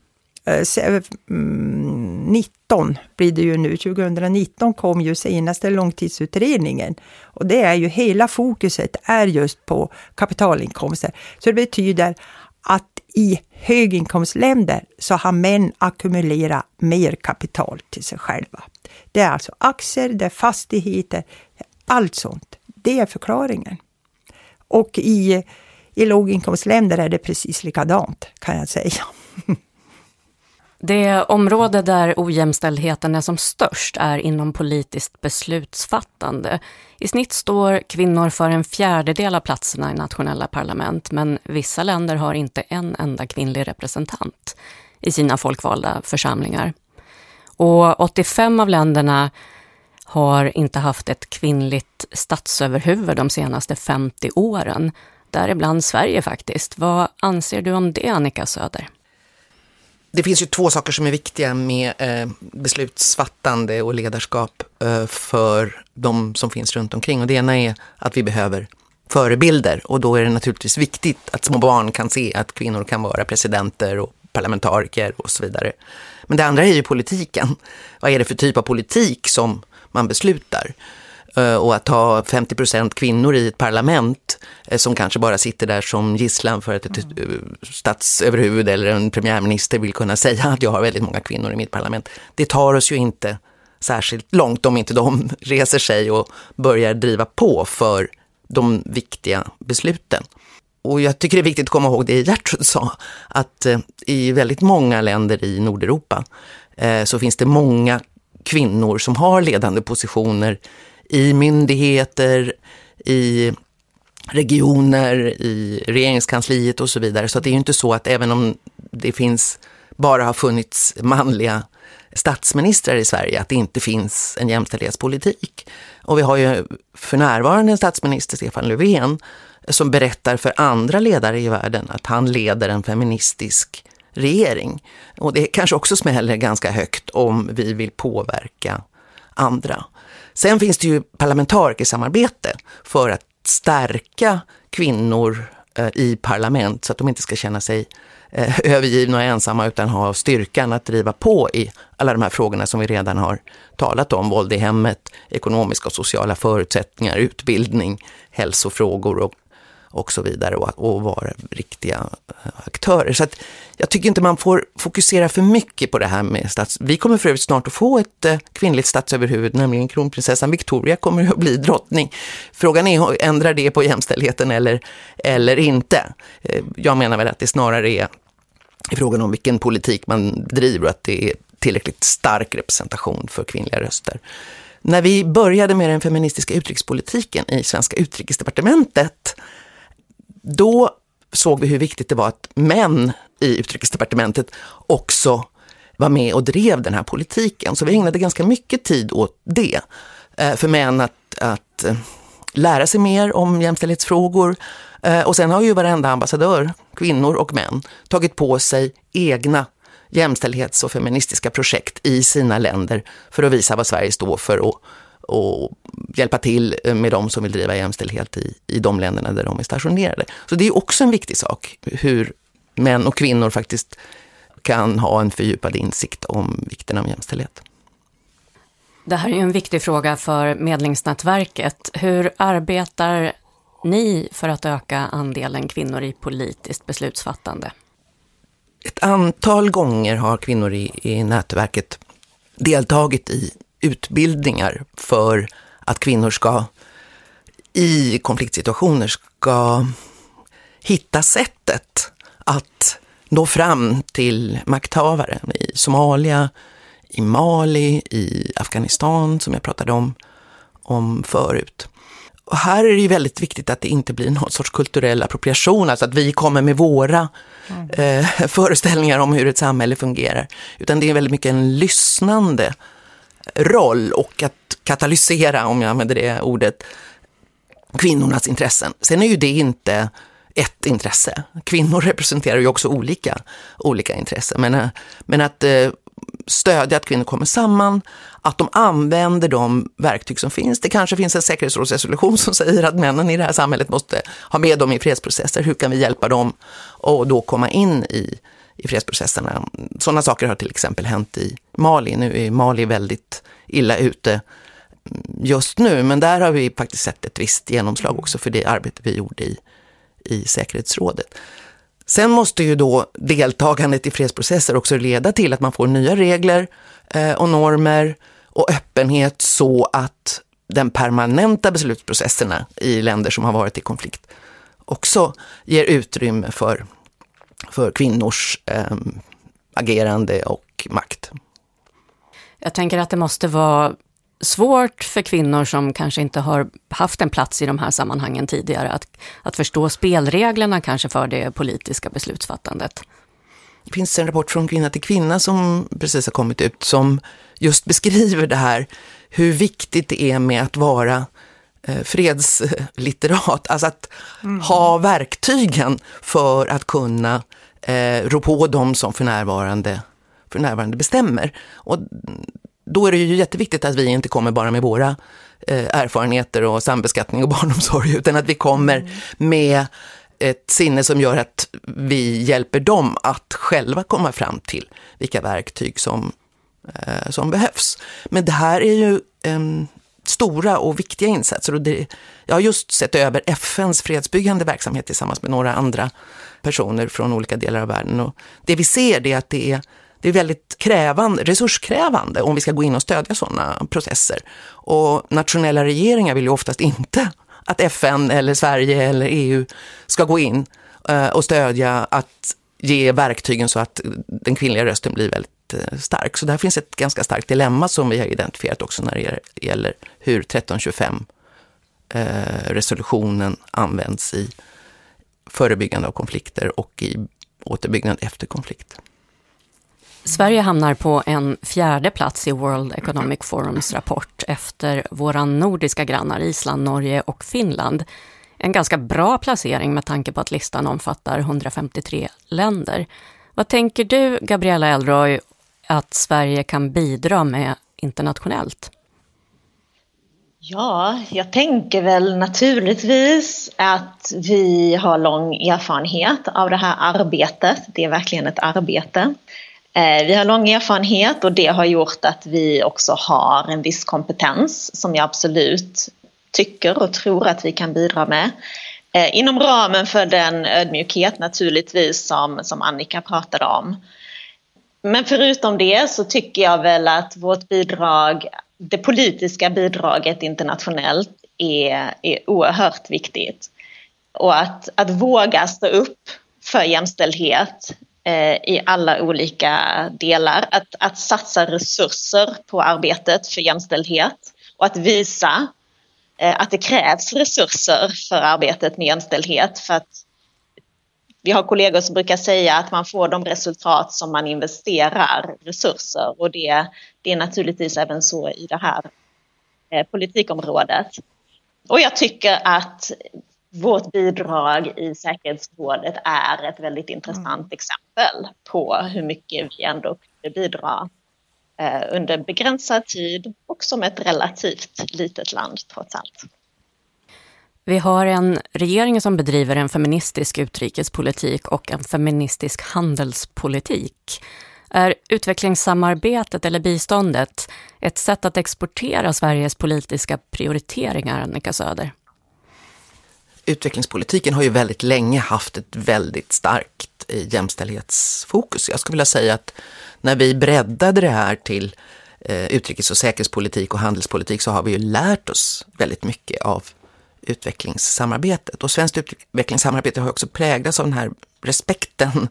Eh, 19 eh, mm, blir det ju nu, 2019 kom ju senaste långtidsutredningen. Och det är ju hela fokuset är just på kapitalinkomster. Så det betyder att i höginkomstländer så har män ackumulerat mer kapital till sig själva. Det är alltså aktier, det är fastigheter, allt sånt. Det är förklaringen. Och i, i låginkomstländer är det precis likadant, kan jag säga. Det område där ojämställdheten är som störst är inom politiskt beslutsfattande. I snitt står kvinnor för en fjärdedel av platserna i nationella parlament, men vissa länder har inte en enda kvinnlig representant i sina folkvalda församlingar. Och 85 av länderna har inte haft ett kvinnligt statsöverhuvud de senaste 50 åren, däribland Sverige faktiskt. Vad anser du om det, Annika Söder? Det finns ju två saker som är viktiga med eh, beslutsfattande och ledarskap eh, för de som finns runt omkring. Och det ena är att vi behöver förebilder och då är det naturligtvis viktigt att små barn kan se att kvinnor kan vara presidenter och parlamentariker och så vidare. Men det andra är ju politiken. Vad är det för typ av politik som man beslutar? Eh, och att ha 50 procent kvinnor i ett parlament eh, som kanske bara sitter där som gisslan för att ett eh, statsöverhuvud eller en premiärminister vill kunna säga att jag har väldigt många kvinnor i mitt parlament. Det tar oss ju inte särskilt långt om inte de reser sig och börjar driva på för de viktiga besluten. Och jag tycker det är viktigt att komma ihåg det Gertrud sa, att i väldigt många länder i Nordeuropa så finns det många kvinnor som har ledande positioner i myndigheter, i regioner, i regeringskansliet och så vidare. Så det är ju inte så att även om det finns, bara har funnits manliga statsministrar i Sverige, att det inte finns en jämställdhetspolitik. Och vi har ju för närvarande en statsminister, Stefan Löfven, som berättar för andra ledare i världen att han leder en feministisk regering. Och det kanske också smäller ganska högt om vi vill påverka andra. Sen finns det ju parlamentarikersamarbete för att stärka kvinnor eh, i parlament så att de inte ska känna sig eh, övergivna och ensamma utan ha styrkan att driva på i alla de här frågorna som vi redan har talat om. Våld i hemmet, ekonomiska och sociala förutsättningar, utbildning, hälsofrågor och, och så vidare och, och vara riktiga eh, aktörer. Så att jag tycker inte man får fokusera för mycket på det här med stats... Vi kommer för övrigt snart att få ett eh, kvinnligt statsöverhuvud, nämligen kronprinsessan Victoria kommer att bli drottning. Frågan är, ändrar det på jämställdheten eller, eller inte? Eh, jag menar väl att det snarare är frågan om vilken politik man driver och att det är tillräckligt stark representation för kvinnliga röster. När vi började med den feministiska utrikespolitiken i svenska utrikesdepartementet, då såg vi hur viktigt det var att män i utrikesdepartementet också var med och drev den här politiken. Så vi ägnade ganska mycket tid åt det. Eh, för män att, att eh, lära sig mer om jämställdhetsfrågor. Eh, och sen har ju varenda ambassadör, kvinnor och män, tagit på sig egna jämställdhets och feministiska projekt i sina länder för att visa vad Sverige står för och, och hjälpa till med de som vill driva jämställdhet i, i de länderna där de är stationerade. Så det är också en viktig sak, hur män och kvinnor faktiskt kan ha en fördjupad insikt om vikten av jämställdhet. Det här är ju en viktig fråga för Medlingsnätverket. Hur arbetar ni för att öka andelen kvinnor i politiskt beslutsfattande? Ett antal gånger har kvinnor i, i nätverket deltagit i utbildningar för att kvinnor ska i konfliktsituationer ska hitta sättet att nå fram till makthavare i Somalia, i Mali, i Afghanistan som jag pratade om, om förut. Och här är det ju väldigt viktigt att det inte blir någon sorts kulturell appropriation, alltså att vi kommer med våra mm. eh, föreställningar om hur ett samhälle fungerar. Utan det är väldigt mycket en lyssnande roll och att katalysera, om jag använder det ordet, kvinnornas intressen. Sen är ju det inte ett intresse. Kvinnor representerar ju också olika, olika intressen. Men, eh, men att eh, stödja att kvinnor kommer samman, att de använder de verktyg som finns. Det kanske finns en säkerhetsrådsresolution som säger att männen i det här samhället måste ha med dem i fredsprocesser. Hur kan vi hjälpa dem och då komma in i, i fredsprocesserna? Sådana saker har till exempel hänt i Mali. Nu är Mali väldigt illa ute just nu, men där har vi faktiskt sett ett visst genomslag också för det arbete vi gjorde i, i säkerhetsrådet. Sen måste ju då deltagandet i fredsprocesser också leda till att man får nya regler eh, och normer och öppenhet så att den permanenta beslutsprocesserna i länder som har varit i konflikt också ger utrymme för, för kvinnors eh, agerande och makt. Jag tänker att det måste vara svårt för kvinnor som kanske inte har haft en plats i de här sammanhangen tidigare att, att förstå spelreglerna kanske för det politiska beslutsfattandet. Det finns en rapport från Kvinna till kvinna som precis har kommit ut som just beskriver det här, hur viktigt det är med att vara fredslitterat, alltså att mm. ha verktygen för att kunna eh, rå på dem som för närvarande, för närvarande bestämmer. Och då är det ju jätteviktigt att vi inte kommer bara med våra eh, erfarenheter och sambeskattning och barnomsorg, utan att vi kommer mm. med ett sinne som gör att vi hjälper dem att själva komma fram till vilka verktyg som, eh, som behövs. Men det här är ju eh, stora och viktiga insatser. Och det, jag har just sett över FNs fredsbyggande verksamhet tillsammans med några andra personer från olika delar av världen. Och det vi ser är att det är det är väldigt krävande, resurskrävande om vi ska gå in och stödja sådana processer. Och nationella regeringar vill ju oftast inte att FN eller Sverige eller EU ska gå in eh, och stödja att ge verktygen så att den kvinnliga rösten blir väldigt eh, stark. Så där finns ett ganska starkt dilemma som vi har identifierat också när det gäller hur 1325-resolutionen eh, används i förebyggande av konflikter och i återbyggnad efter konflikt. Sverige hamnar på en fjärde plats i World Economic Forums rapport efter våra nordiska grannar Island, Norge och Finland. En ganska bra placering med tanke på att listan omfattar 153 länder. Vad tänker du, Gabriella Elroy, att Sverige kan bidra med internationellt? Ja, jag tänker väl naturligtvis att vi har lång erfarenhet av det här arbetet. Det är verkligen ett arbete. Eh, vi har lång erfarenhet och det har gjort att vi också har en viss kompetens som jag absolut tycker och tror att vi kan bidra med. Eh, inom ramen för den ödmjukhet naturligtvis som, som Annika pratade om. Men förutom det så tycker jag väl att vårt bidrag, det politiska bidraget internationellt är, är oerhört viktigt. Och att, att våga stå upp för jämställdhet eh, i alla olika delar. Att, att satsa resurser på arbetet för jämställdhet och att visa eh, att det krävs resurser för arbetet med jämställdhet. För att vi har kollegor som brukar säga att man får de resultat som man investerar resurser och det, det är naturligtvis även så i det här eh, politikområdet. Och jag tycker att vårt bidrag i säkerhetsrådet är ett väldigt intressant mm. exempel på hur mycket vi ändå kunde bidra eh, under begränsad tid och som ett relativt litet land trots allt. Vi har en regering som bedriver en feministisk utrikespolitik och en feministisk handelspolitik. Är utvecklingssamarbetet eller biståndet ett sätt att exportera Sveriges politiska prioriteringar, Annika Söder? Utvecklingspolitiken har ju väldigt länge haft ett väldigt starkt eh, jämställdhetsfokus. Jag skulle vilja säga att när vi breddade det här till eh, utrikes och säkerhetspolitik och handelspolitik så har vi ju lärt oss väldigt mycket av utvecklingssamarbetet. Och svenskt utvecklingssamarbete har också präglats av den här respekten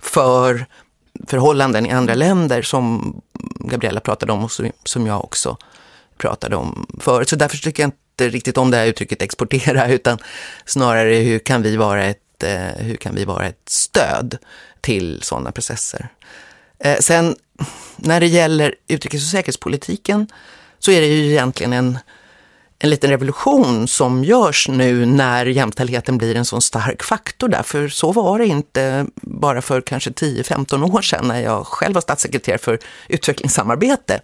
för förhållanden i andra länder som Gabriella pratade om och som jag också pratade om förut. Så därför tycker jag inte riktigt om det här uttrycket exportera utan snarare hur kan vi vara ett, eh, hur kan vi vara ett stöd till sådana processer. Eh, sen när det gäller utrikes och säkerhetspolitiken så är det ju egentligen en en liten revolution som görs nu när jämställdheten blir en sån stark faktor där. För så var det inte bara för kanske 10-15 år sedan när jag själv var statssekreterare för utvecklingssamarbete.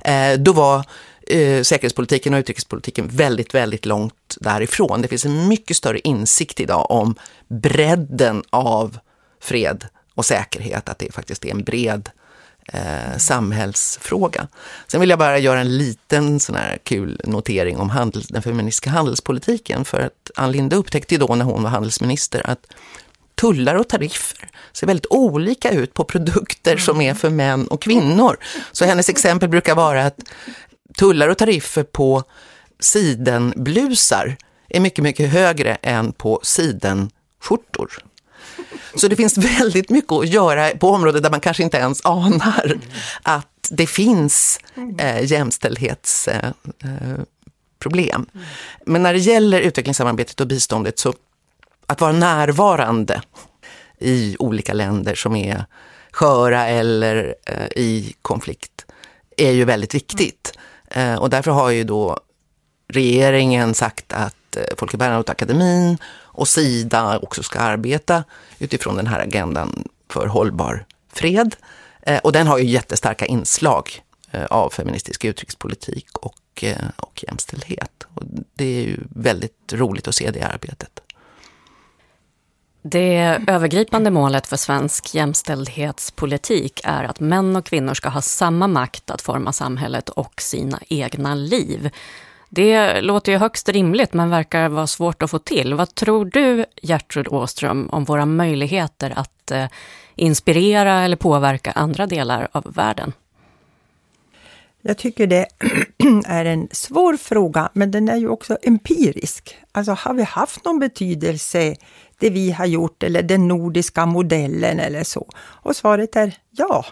Eh, då var eh, säkerhetspolitiken och utrikespolitiken väldigt, väldigt långt därifrån. Det finns en mycket större insikt idag om bredden av fred och säkerhet, att det faktiskt är en bred eh, samhällsfråga. Sen vill jag bara göra en liten sån här kul notering om handel, den feministiska handelspolitiken. För att Ann Linde upptäckte ju då när hon var handelsminister att tullar och tariffer ser väldigt olika ut på produkter som är för män och kvinnor. Så hennes exempel brukar vara att tullar och tariffer på sidenblusar är mycket, mycket högre än på sidenskjortor. Så det finns väldigt mycket att göra på områden där man kanske inte ens anar att det finns eh, jämställdhetsproblem. Eh, eh Men när det gäller utvecklingssamarbetet och biståndet så att vara närvarande i olika länder som är sköra eller eh, i konflikt är ju väldigt viktigt. Eh, och därför har ju då regeringen sagt att eh, Folke Bernadotteakademin och Sida också ska arbeta utifrån den här agendan för hållbar fred. Eh, och den har ju jättestarka inslag eh, av feministisk utrikespolitik och, eh, och jämställdhet. Och det är ju väldigt roligt att se det arbetet. Det övergripande målet för svensk jämställdhetspolitik är att män och kvinnor ska ha samma makt att forma samhället och sina egna liv. Det låter ju högst rimligt men verkar vara svårt att få till. Vad tror du, Gertrud Åström, om våra möjligheter att eh, inspirera eller påverka andra delar av världen? Jag tycker det är en svår fråga, men den är ju också empirisk. Alltså har vi haft någon betydelse, det vi har gjort eller den nordiska modellen eller så? Och svaret är ja.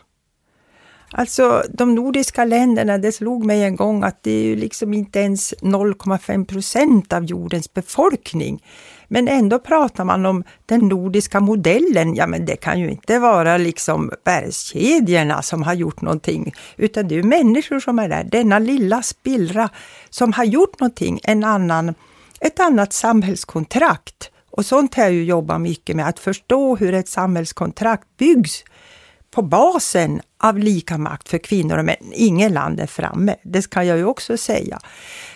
Alltså de nordiska länderna, det slog mig en gång att det är ju liksom inte ens 0,5 procent av jordens befolkning. Men ändå pratar man om den nordiska modellen. Ja, men det kan ju inte vara liksom bergskedjorna som har gjort någonting, utan det är människor som är där. Denna lilla spillra som har gjort någonting, en annan, ett annat samhällskontrakt. Och sånt har jag ju jobbat mycket med, att förstå hur ett samhällskontrakt byggs på basen av lika makt för kvinnor och män. Ingen land är framme, det kan jag ju också säga.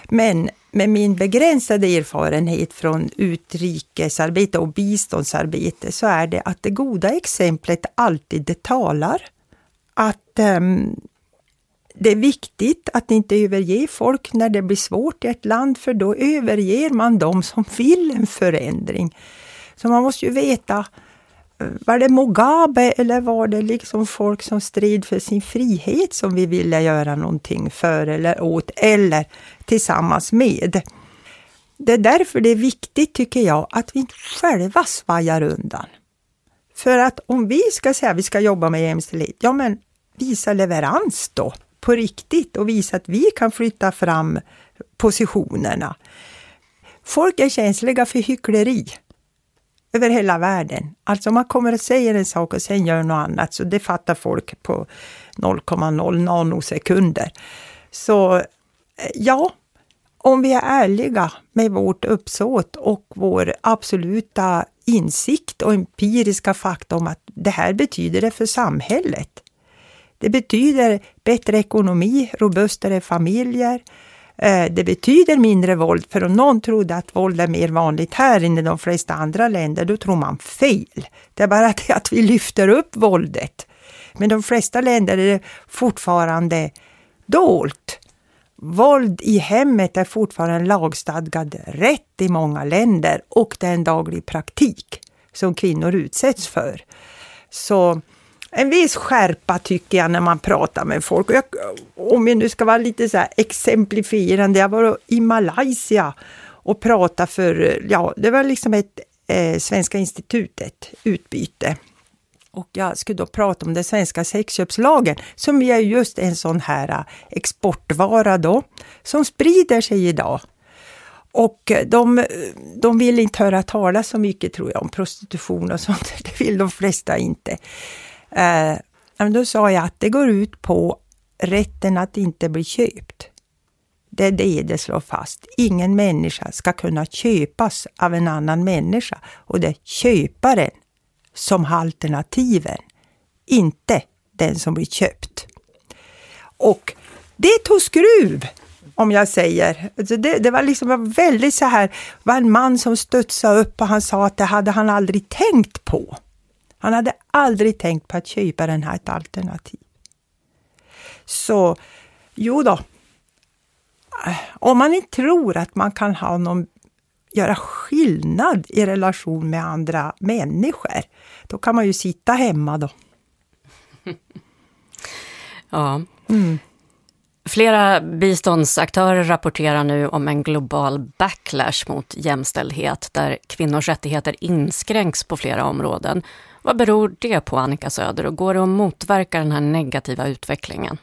Men med min begränsade erfarenhet från utrikesarbete och biståndsarbete så är det att det goda exemplet alltid det talar. Att um, det är viktigt att inte överge folk när det blir svårt i ett land, för då överger man dem som vill en förändring. Så man måste ju veta, var det Mugabe eller var det liksom folk som strid för sin frihet som vi ville göra någonting för eller åt, eller tillsammans med? Det är därför det är viktigt, tycker jag, att vi inte själva svajar undan. För att om vi ska säga att vi ska jobba med jämställdhet, ja men visa leverans då på riktigt och visa att vi kan flytta fram positionerna. Folk är känsliga för hyckleri över hela världen. Alltså man kommer och säger en sak och sen gör något annat, så det fattar folk på 0,0 nanosekunder. Så eh, ja, om vi är ärliga med vårt uppsåt och vår absoluta insikt och empiriska fakta om att det här betyder det för samhället. Det betyder bättre ekonomi, robustare familjer. Eh, det betyder mindre våld, för om någon trodde att våld är mer vanligt här än i de flesta andra länder, då tror man fel. Det är bara det att vi lyfter upp våldet. Men de flesta länder är det fortfarande dolt. Våld i hemmet är fortfarande en lagstadgad rätt i många länder och det är en daglig praktik som kvinnor utsätts för. Så en viss skärpa tycker jag när man pratar med folk. Jag, om jag nu ska vara lite så exemplifierande, jag var i Malaysia och pratade för, ja, det var liksom ett eh, Svenska institutet utbyte. Och jag skulle då prata om den svenska sexköpslagen som är just en sån här eh, exportvara då, som sprider sig idag. Och eh, de, de vill inte höra talas så mycket tror jag om prostitution och sånt, det vill de flesta inte. Eh, då sa jag att det går ut på rätten att inte bli köpt. Det är det det slår fast. Ingen människa ska kunna köpas av en annan människa och det är köparen som har alternativen, inte den som blir köpt. Och det tog skruv, om jag säger. Alltså, det, det var liksom väldigt så här, var en man som studsade upp och han sa att det hade han aldrig tänkt på. Han hade aldrig tänkt på att köparen har ett alternativ. Så, jo då. Om man inte tror att man kan ha någon, göra skillnad i relation med andra människor, då kan man ju sitta hemma då. ja. Mm. Flera biståndsaktörer rapporterar nu om en global backlash mot jämställdhet där kvinnors rättigheter inskränks på flera områden. Vad beror det på, Annika Söder, och går det att motverka den här negativa utvecklingen?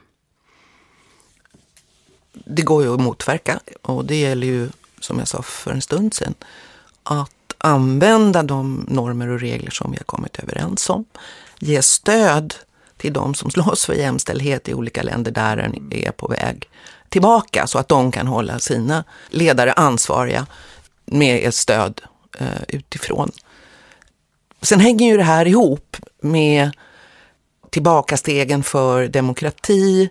Det går ju att motverka och det gäller ju, som jag sa för en stund sedan, att använda de normer och regler som vi har kommit överens om. Ge stöd till de som slåss för jämställdhet i olika länder där den är på väg tillbaka så att de kan hålla sina ledare ansvariga med ett stöd eh, utifrån. Sen hänger ju det här ihop med tillbakastegen för demokrati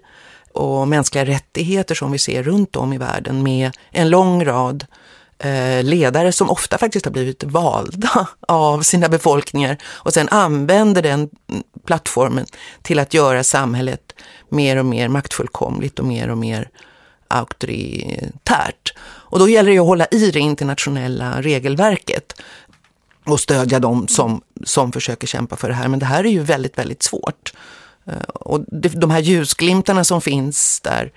och mänskliga rättigheter som vi ser runt om i världen med en lång rad eh, ledare som ofta faktiskt har blivit valda av sina befolkningar och sen använder den plattformen till att göra samhället mer och mer maktfullkomligt och mer och mer auktoritärt. Och då gäller det att hålla i det internationella regelverket och stödja dem som, som försöker kämpa för det här. Men det här är ju väldigt, väldigt svårt. Eh, och de här ljusglimtarna som finns där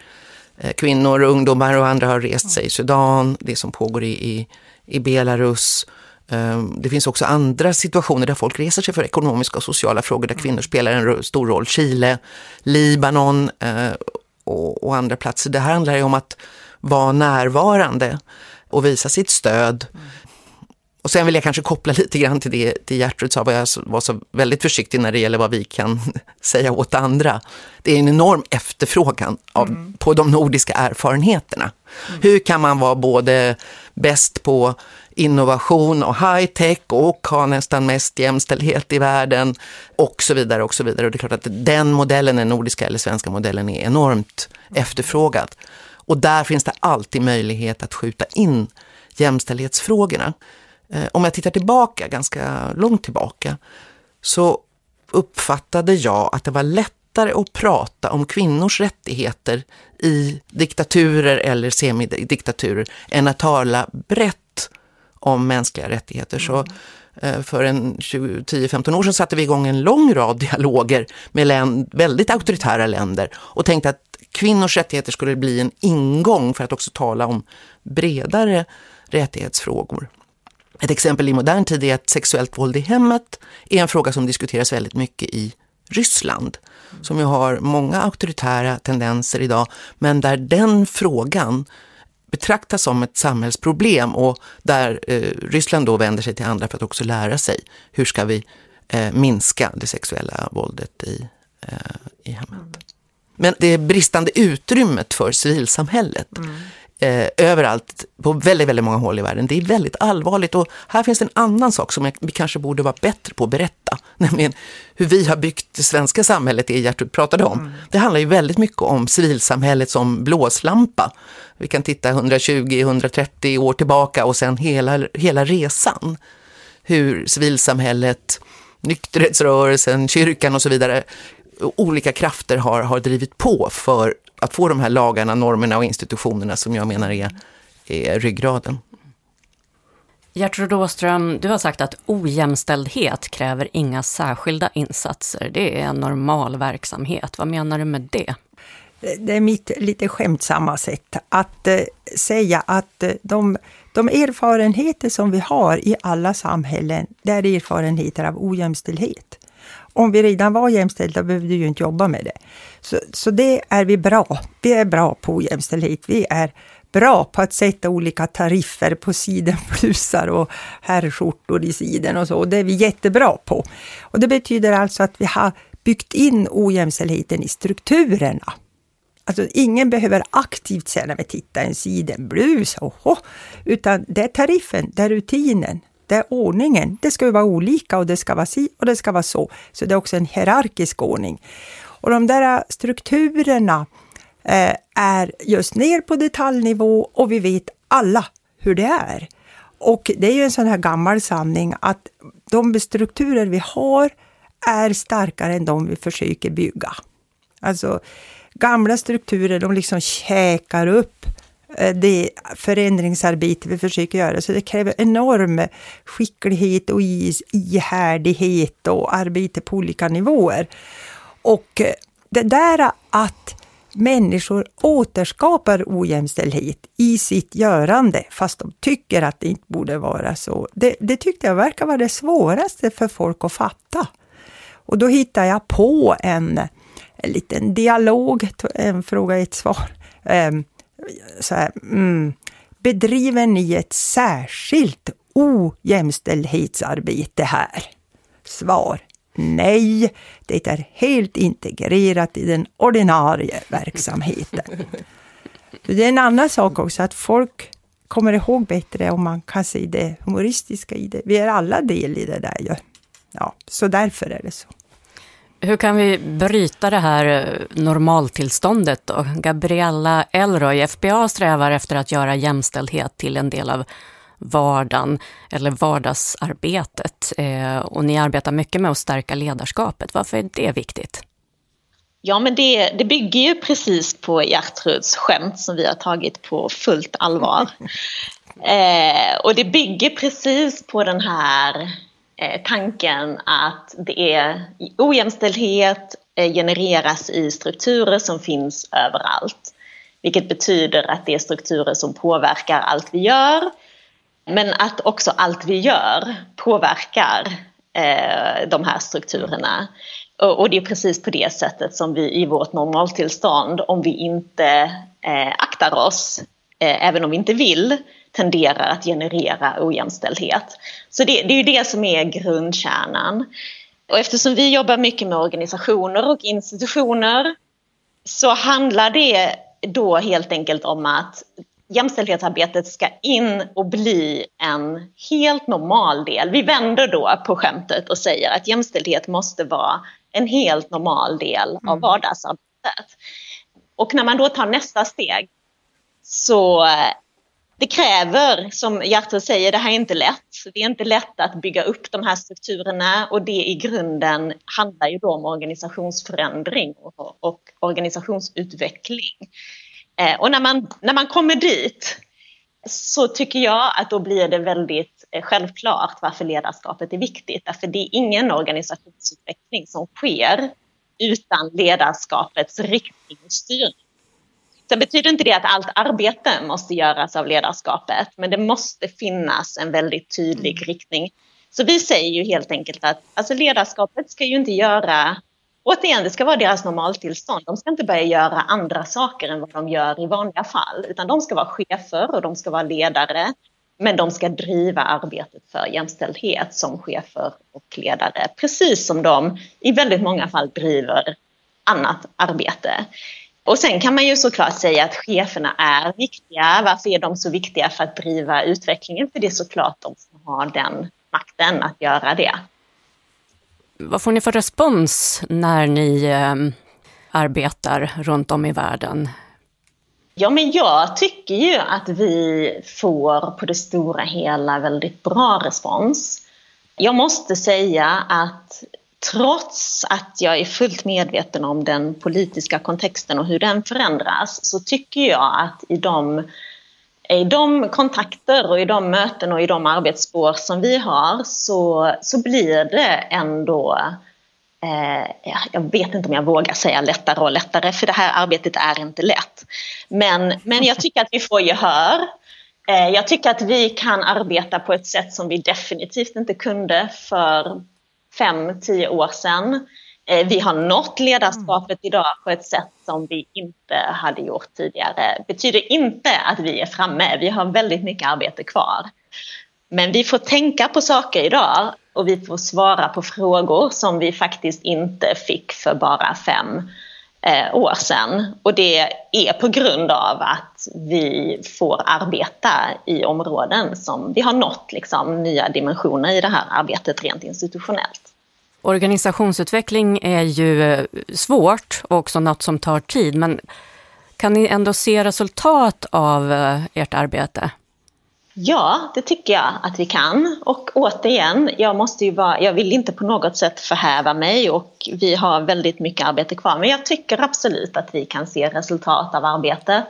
eh, kvinnor, ungdomar och andra har rest sig i Sudan, det som pågår i, i, i Belarus. Eh, det finns också andra situationer där folk reser sig för ekonomiska och sociala frågor där kvinnor spelar en stor roll. Chile, Libanon och, och andra platser. Det här handlar ju om att vara närvarande och visa sitt stöd. Och sen vill jag kanske koppla lite grann till det till Gertrud sa, var jag var så väldigt försiktig när det gäller vad vi kan säga åt andra. Det är en enorm efterfrågan av, mm. på de nordiska erfarenheterna. Mm. Hur kan man vara både bäst på innovation och high-tech och ha nästan mest jämställdhet i världen och så vidare och så vidare. Och det är klart att den modellen, den nordiska eller svenska modellen är enormt mm. efterfrågad. Och där finns det alltid möjlighet att skjuta in jämställdhetsfrågorna. Eh, om jag tittar tillbaka, ganska långt tillbaka, så uppfattade jag att det var lättare att prata om kvinnors rättigheter i diktaturer eller semidiktaturer än att tala brett om mänskliga rättigheter. Så eh, för en 10-15 år sedan satte vi igång en lång rad dialoger med länd, väldigt auktoritära länder och tänkte att kvinnors rättigheter skulle bli en ingång för att också tala om bredare rättighetsfrågor. Ett exempel i modern tid är att sexuellt våld i hemmet är en fråga som diskuteras väldigt mycket i Ryssland. Som ju har många auktoritära tendenser idag, men där den frågan betraktas som ett samhällsproblem och där eh, Ryssland då vänder sig till andra för att också lära sig hur ska vi eh, minska det sexuella våldet i, eh, i hemmet. Men det bristande utrymmet för civilsamhället mm eh, överallt på väldigt, väldigt många håll i världen. Det är väldigt allvarligt och här finns en annan sak som vi kanske borde vara bättre på att berätta, nämligen hur vi har byggt det svenska samhället, det Gertrud pratade om. Mm. Det handlar ju väldigt mycket om civilsamhället som blåslampa. Vi kan titta 120-130 år tillbaka och sen hela, hela resan. Hur civilsamhället, nykterhetsrörelsen, kyrkan och så vidare olika krafter har, har drivit på för att få de här lagarna, normerna och institutionerna som jag menar är, är ryggraden. Gertrud Åström, du har sagt att ojämställdhet kräver inga särskilda insatser. Det är en normal verksamhet. Vad menar du med det? Det är mitt lite skämtsamma sätt att eh, säga att eh, de, de erfarenheter som vi har i alla samhällen, det är erfarenheter av ojämställdhet om vi redan var jämställda behövde vi ju inte jobba med det. Så, så det är vi bra. Vi är bra på jämställdhet. Vi är bra på att sätta olika tariffer på sidenblusar och herrskjortor i siden och så. Och det är vi jättebra på. Och det betyder alltså att vi har byggt in ojämställdheten i strukturerna. Alltså ingen behöver aktivt säga, när vi tittar en sidenblus, oho, utan det är tariffen, det är rutinen, det är ordningen. Det ska vara olika och det ska vara si och det ska vara så. Så det är också en hierarkisk ordning. Och de där strukturerna eh, är just ner på detaljnivå och vi vet alla hur det är. Och det är ju en sån här gammal sanning att de strukturer vi har är starkare än de vi försöker bygga. Alltså gamla strukturer, de liksom käkar upp Eh, Eh, det förändringsarbete vi försöker göra. Så det kräver enorm skicklighet och ihärdighet och arbete på olika nivåer. Och eh, det där att människor återskapar ojämställdhet i sitt görande, fast de tycker att det inte borde vara så. Det, det tyckte jag verkar vara det svåraste för folk att fatta. Och då hittade jag på en, en liten dialog, en fråga, ett svar. Ehm, så här, mm, bedriver ni ett särskilt ojämställdhetsarbete här? Svar. Nej, det är helt integrerat i den ordinarie verksamheten. Det är en annan sak också att folk kommer ihåg bättre om man kan se det humoristiska i det. Vi är alla del i det där ju. Ja, så därför är det så. Hur kan vi bryta det här eh, normaltillståndet då? Gabriella Elroy, FBA strävar efter att göra jämställdhet till en del av vardagen eller vardagsarbetet. Eh, och ni arbetar mycket med att stärka ledarskapet. Varför är det viktigt? Ja, men det, det bygger ju precis på Gertruds skämt som vi har tagit på fullt allvar. eh, och det bygger precis på den här Eh, tanken att det är ojämställdhet eh, genereras i strukturer som finns överallt. Vilket betyder att det är strukturer som påverkar allt vi gör. Men att också allt vi gör påverkar eh, de här strukturerna. Och det är precis på det sättet som vi i vårt normaltillstånd, om vi inte eh, aktar oss, även om vi inte vill, tenderar att generera ojämställdhet. Så det, det är ju det som är grundkärnan. Och eftersom vi jobbar mycket med organisationer och institutioner så handlar det då helt enkelt om att jämställdhetsarbetet ska in och bli en helt normal del. Vi vänder då på skämtet och säger att jämställdhet måste vara en helt normal del av mm. vardagsarbetet. Och när man då tar nästa steg så eh, det kräver, som Gertrud säger, det här är inte lätt. Det är inte lätt att bygga upp de här strukturerna och det i grunden handlar ju då om organisationsförändring och, och organisationsutveckling. Eh, och när man, när man kommer dit så tycker jag att då blir det väldigt eh, självklart varför ledarskapet är viktigt. Därför det är ingen organisationsutveckling som sker utan ledarskapets riktning och styrning. Sen betyder inte det att allt arbete måste göras av ledarskapet, men det måste finnas en väldigt tydlig mm. riktning. Så vi säger ju helt enkelt att alltså ledarskapet ska ju inte göra Återigen, det ska vara deras normaltillstånd. De ska inte börja göra andra saker än vad de gör i vanliga fall, utan de ska vara chefer och de ska vara ledare. Men de ska driva arbetet för jämställdhet som chefer och ledare, precis som de i väldigt många fall driver annat arbete. Och sen kan man ju såklart säga att cheferna är viktiga. Varför är de så viktiga för att driva utvecklingen? För det är såklart de som har den makten att göra det. Vad får ni för respons när ni eh, arbetar runt om i världen? Ja, men jag tycker ju att vi får på det stora hela väldigt bra respons. Jag måste säga att trots att jag är fullt medveten om den politiska kontexten och hur den förändras så tycker jag att i de, i de kontakter och i de möten och i de arbetsspår som vi har så, så blir det ändå eh, jag vet inte om jag vågar säga lättare och lättare för det här arbetet är inte lätt. Men, men jag tycker att vi får gehör. Eh, jag tycker att vi kan arbeta på ett sätt som vi definitivt inte kunde för fem, tio år sedan. Eh, vi har nått ledarskapet idag på ett sätt som vi inte hade gjort tidigare. Det betyder inte att vi är framme. Vi har väldigt mycket arbete kvar. Men vi får tänka på saker idag och vi får svara på frågor som vi faktiskt inte fick för bara fem eh, år sedan. Och det är på grund av att vi får arbeta i områden som vi har nått liksom, nya dimensioner i det här arbetet rent institutionellt. Organisationsutveckling är ju eh, svårt och också något som tar tid, men kan ni ändå se resultat av eh, ert arbete? Ja, det tycker jag att vi kan. Och återigen, jag, måste ju vara, jag vill inte på något sätt förhäva mig och vi har väldigt mycket arbete kvar. Men jag tycker absolut att vi kan se resultat av arbetet.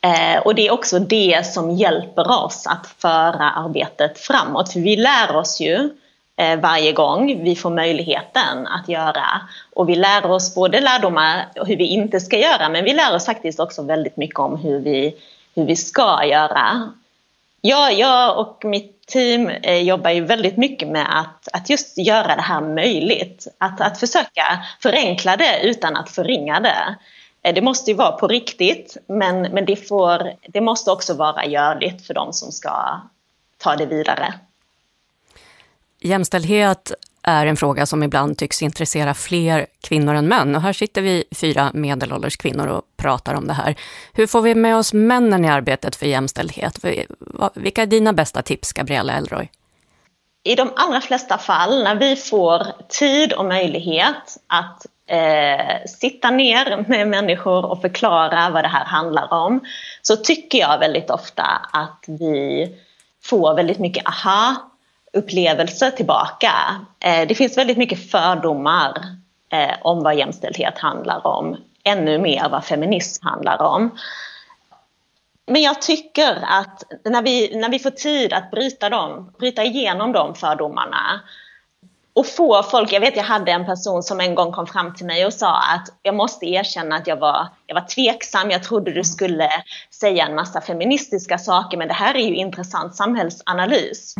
Eh, och det är också det som hjälper oss att föra arbetet framåt. För vi lär oss ju eh, varje gång vi får möjligheten att göra. Och vi lär oss både lärdomar hur vi inte ska göra men vi lär oss faktiskt också väldigt mycket om hur vi, hur vi ska göra. Ja, jag och mitt team eh, jobbar ju väldigt mycket med att, att just göra det här möjligt. Att, att försöka förenkla det utan att förringa det. Eh, det måste ju vara på riktigt men, men det, får, det måste också vara görligt för de som ska ta det vidare. Jämställdhet är en fråga som ibland tycks intressera fler kvinnor än män. Och här sitter vi fyra medelålders kvinnor och pratar om det här. Hur får vi med oss männen i arbetet för jämställdhet? Vilka är dina bästa tips, Gabriella Elroy? I de allra flesta fall när vi får tid och möjlighet att eh, sitta ner med människor och förklara vad det här handlar om så tycker jag väldigt ofta att vi får väldigt mycket aha upplevelse tillbaka. Eh, det finns väldigt mycket fördomar eh, om vad jämställdhet handlar om. Ännu mer vad feminism handlar om. Men jag tycker att när vi, när vi får tid att bryta, dem, bryta igenom de fördomarna och få folk, jag vet jag hade en person som en gång kom fram till mig och sa att jag måste erkänna att jag var, jag var tveksam, jag trodde du skulle säga en massa feministiska saker men det här är ju intressant samhällsanalys.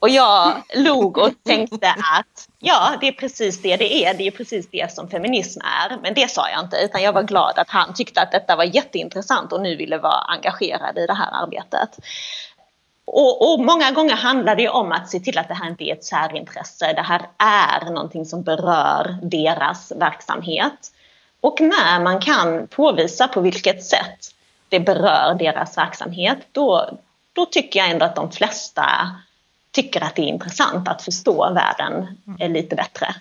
Och jag log och tänkte att ja, det är precis det det är. Det är precis det som feminism är. Men det sa jag inte, utan jag var glad att han tyckte att detta var jätteintressant och nu ville vara engagerad i det här arbetet. Och, och, många gånger handlar det om att se till att det här inte är ett särintresse. Det här är någonting som berör deras verksamhet. Och när man kan påvisa på vilket sätt det berör deras verksamhet, då, då tycker jag ändå att de flesta tycker att det är intressant att förstå världen lite bättre.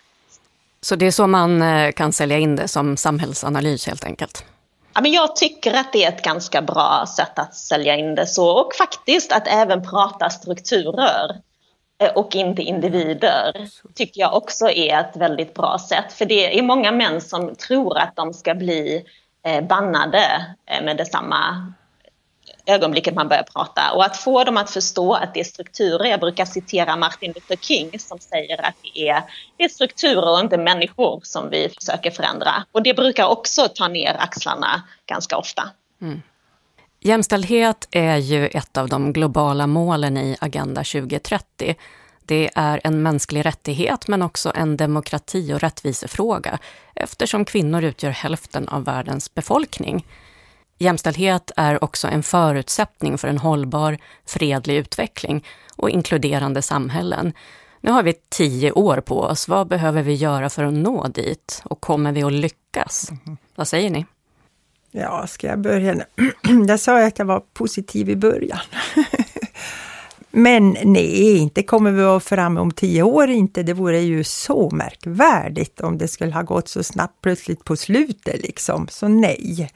Så det är så man eh, kan sälja in det som samhällsanalys helt enkelt? Ja, men jag tycker att det är ett ganska bra sätt att sälja in det så och faktiskt att även prata strukturer eh, och inte individer tycker jag också är ett väldigt bra sätt. För det är många män som tror att de ska bli eh, bannade eh, med detsamma ögonblicket man börjar prata. Och att få dem att förstå att det är strukturer. Jag brukar citera Martin Luther King som säger att det är, det är strukturer och inte människor som vi försöker förändra. Och det brukar också ta ner axlarna ganska ofta. Mm. Jämställdhet är ju ett av de globala målen i Agenda 2030. Det är en mänsklig rättighet men också en demokrati och rättvisefråga eftersom kvinnor utgör hälften av världens befolkning. Jämställdhet är också en förutsättning för en hållbar, fredlig utveckling och inkluderande samhällen. Nu har vi tio år på oss. Vad behöver vi göra för att nå dit? Och kommer vi att lyckas? Mm. Vad säger ni? Ja, ska jag börja? Jag sa att jag var positiv i början. Men nej, inte kommer vi att fram om tio år inte. Det vore ju så märkvärdigt om det skulle ha gått så snabbt plötsligt på slutet liksom. Så nej.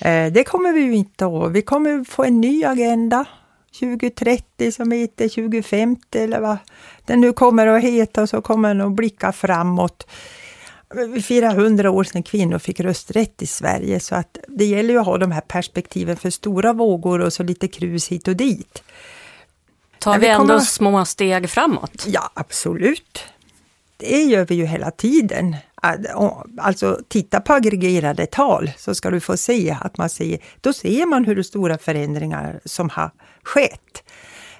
Eh, det kommer vi ju inte att. Vi kommer få en ny agenda 2030 som heter 2050 eller vad den nu kommer att heta och så kommer den att blicka framåt. Vi firar 100 år sedan kvinnor fick rösträtt i Sverige så att det gäller ju att ha de här perspektiven för stora vågor och så lite krus hit och dit. Tar vi, vi ändå små steg framåt? Ja, absolut. Det gör vi ju hela tiden. Alltså titta på aggregerade tal så ska du få se att man ser, då ser man hur stora förändringar som har skett.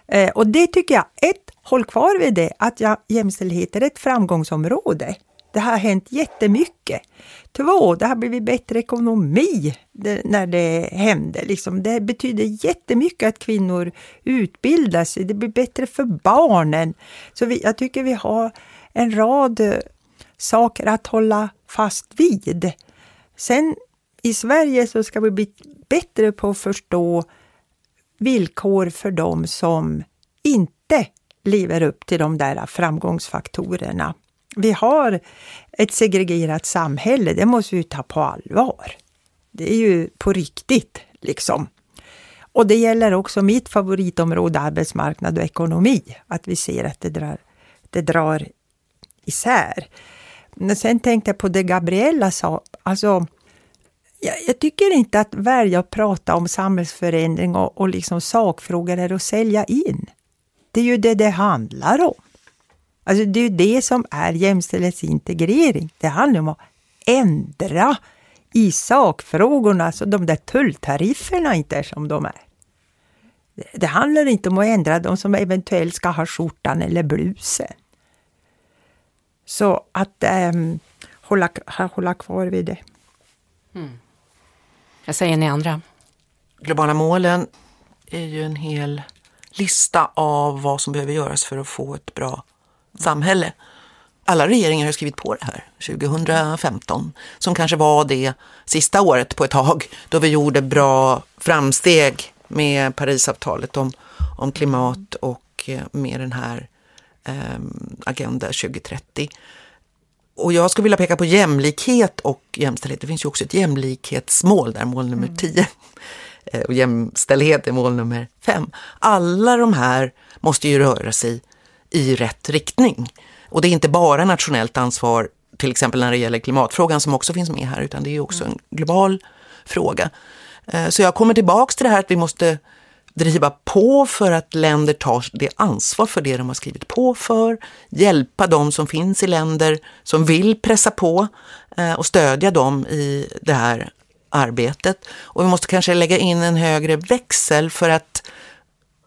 Eh, och det tycker jag, ett, håll kvar vid det, att ja, jämställdhet är ett framgångsområde. Det har hänt jättemycket. Två, det har blivit bättre ekonomi det, när det hände. Liksom, det betyder jättemycket att kvinnor utbildar sig. Det blir bättre för barnen. Så vi, jag tycker vi har en rad eh, saker att hålla fast vid. Sen i Sverige så ska vi bli bättre på att förstå villkor för dem som inte lever upp till de där framgångsfaktorerna. Vi har ett segregerat samhälle, det måste vi ta på allvar. Det är ju på riktigt, liksom. Och det gäller också mitt favoritområde, arbetsmarknad och ekonomi, att vi ser att det drar, det drar isär. Men sen tänkte jag på det Gabriella sa, alltså jag, jag, tycker inte att välja att prata om samhällsförändring och, och liksom sakfrågor är att sälja in. Det är ju det det handlar om. Alltså det är ju det som är jämställdhetsintegrering. Det handlar om att ändra i sakfrågorna så de där tulltarifferna inte är som de är. Det handlar inte om att ändra de som eventuellt ska ha skjortan eller blusen. Så att ähm, hålla, hålla kvar vid det. Mm. Jag säger ni andra? Globala målen är ju en hel lista av vad som behöver göras för att få ett bra samhälle. Alla regeringar har skrivit på det här 2015, som kanske var det sista året på ett tag då vi gjorde bra framsteg med Parisavtalet om, om klimat och eh, med den här eh, Agenda 2030. Och jag skulle vilja peka på jämlikhet och jämställdhet. Det finns ju också ett jämlikhetsmål där, mål nummer 10. Mm. Eh, och jämställdhet är mål nummer 5. Alla de här måste ju röra sig i rätt riktning. Och det är inte bara nationellt ansvar, till exempel när det gäller klimatfrågan som också finns med här, utan det är också en global fråga. Eh, så jag kommer tillbaks till det här att vi måste driva på för att länder tar det ansvar för det de har skrivit på för, hjälpa de som finns i länder som vill pressa på eh, och stödja dem i det här arbetet. Och vi måste kanske lägga in en högre växel för att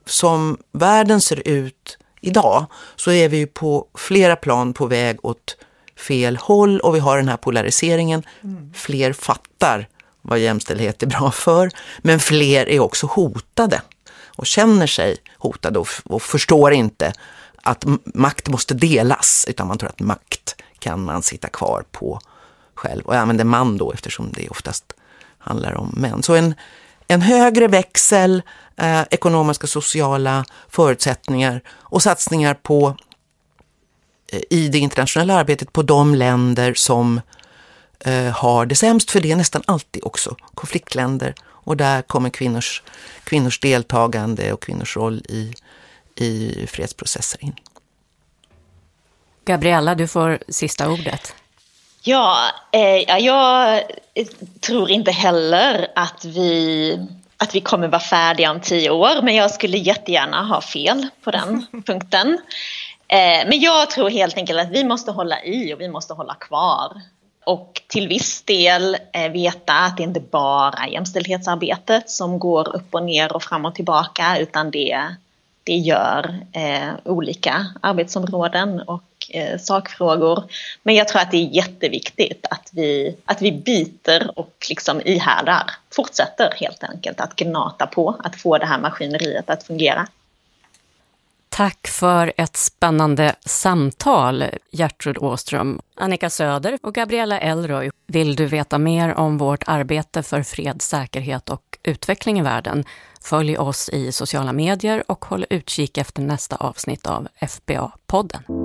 som världen ser ut idag så är vi på flera plan på väg åt fel håll och vi har den här polariseringen. Mm. Fler fattar vad jämställdhet är bra för, men fler är också hotade och känner sig hotade och, och förstår inte att makt måste delas, utan man tror att makt kan man sitta kvar på själv. Och jag använder man då eftersom det oftast handlar om män. Så en, en högre växel, eh, ekonomiska och sociala förutsättningar och satsningar på eh, i det internationella arbetet på de länder som eh, har det sämst, för det är nästan alltid också konfliktländer. Och där kommer kvinnors, kvinnors deltagande och kvinnors roll i, i fredsprocesser in. Gabriella, du får sista ordet. Ja, eh, jag tror inte heller att vi, att vi kommer vara färdiga om tio år, men jag skulle jättegärna ha fel på den punkten. Eh, men jag tror helt enkelt att vi måste hålla i och vi måste hålla kvar. Och till viss del eh, veta att det inte bara är jämställdhetsarbetet som går upp och ner och fram och tillbaka utan det, det gör eh, olika arbetsområden och eh, sakfrågor. Men jag tror att det är jätteviktigt att vi, att vi biter och liksom ihärdar, fortsätter helt enkelt att gnata på att få det här maskineriet att fungera. Tack för ett spännande samtal, Gertrud Åström, Annika Söder och Gabriella Elroy. Vill du veta mer om vårt arbete för fred, säkerhet och utveckling i världen? Följ oss i sociala medier och håll utkik efter nästa avsnitt av FBA-podden.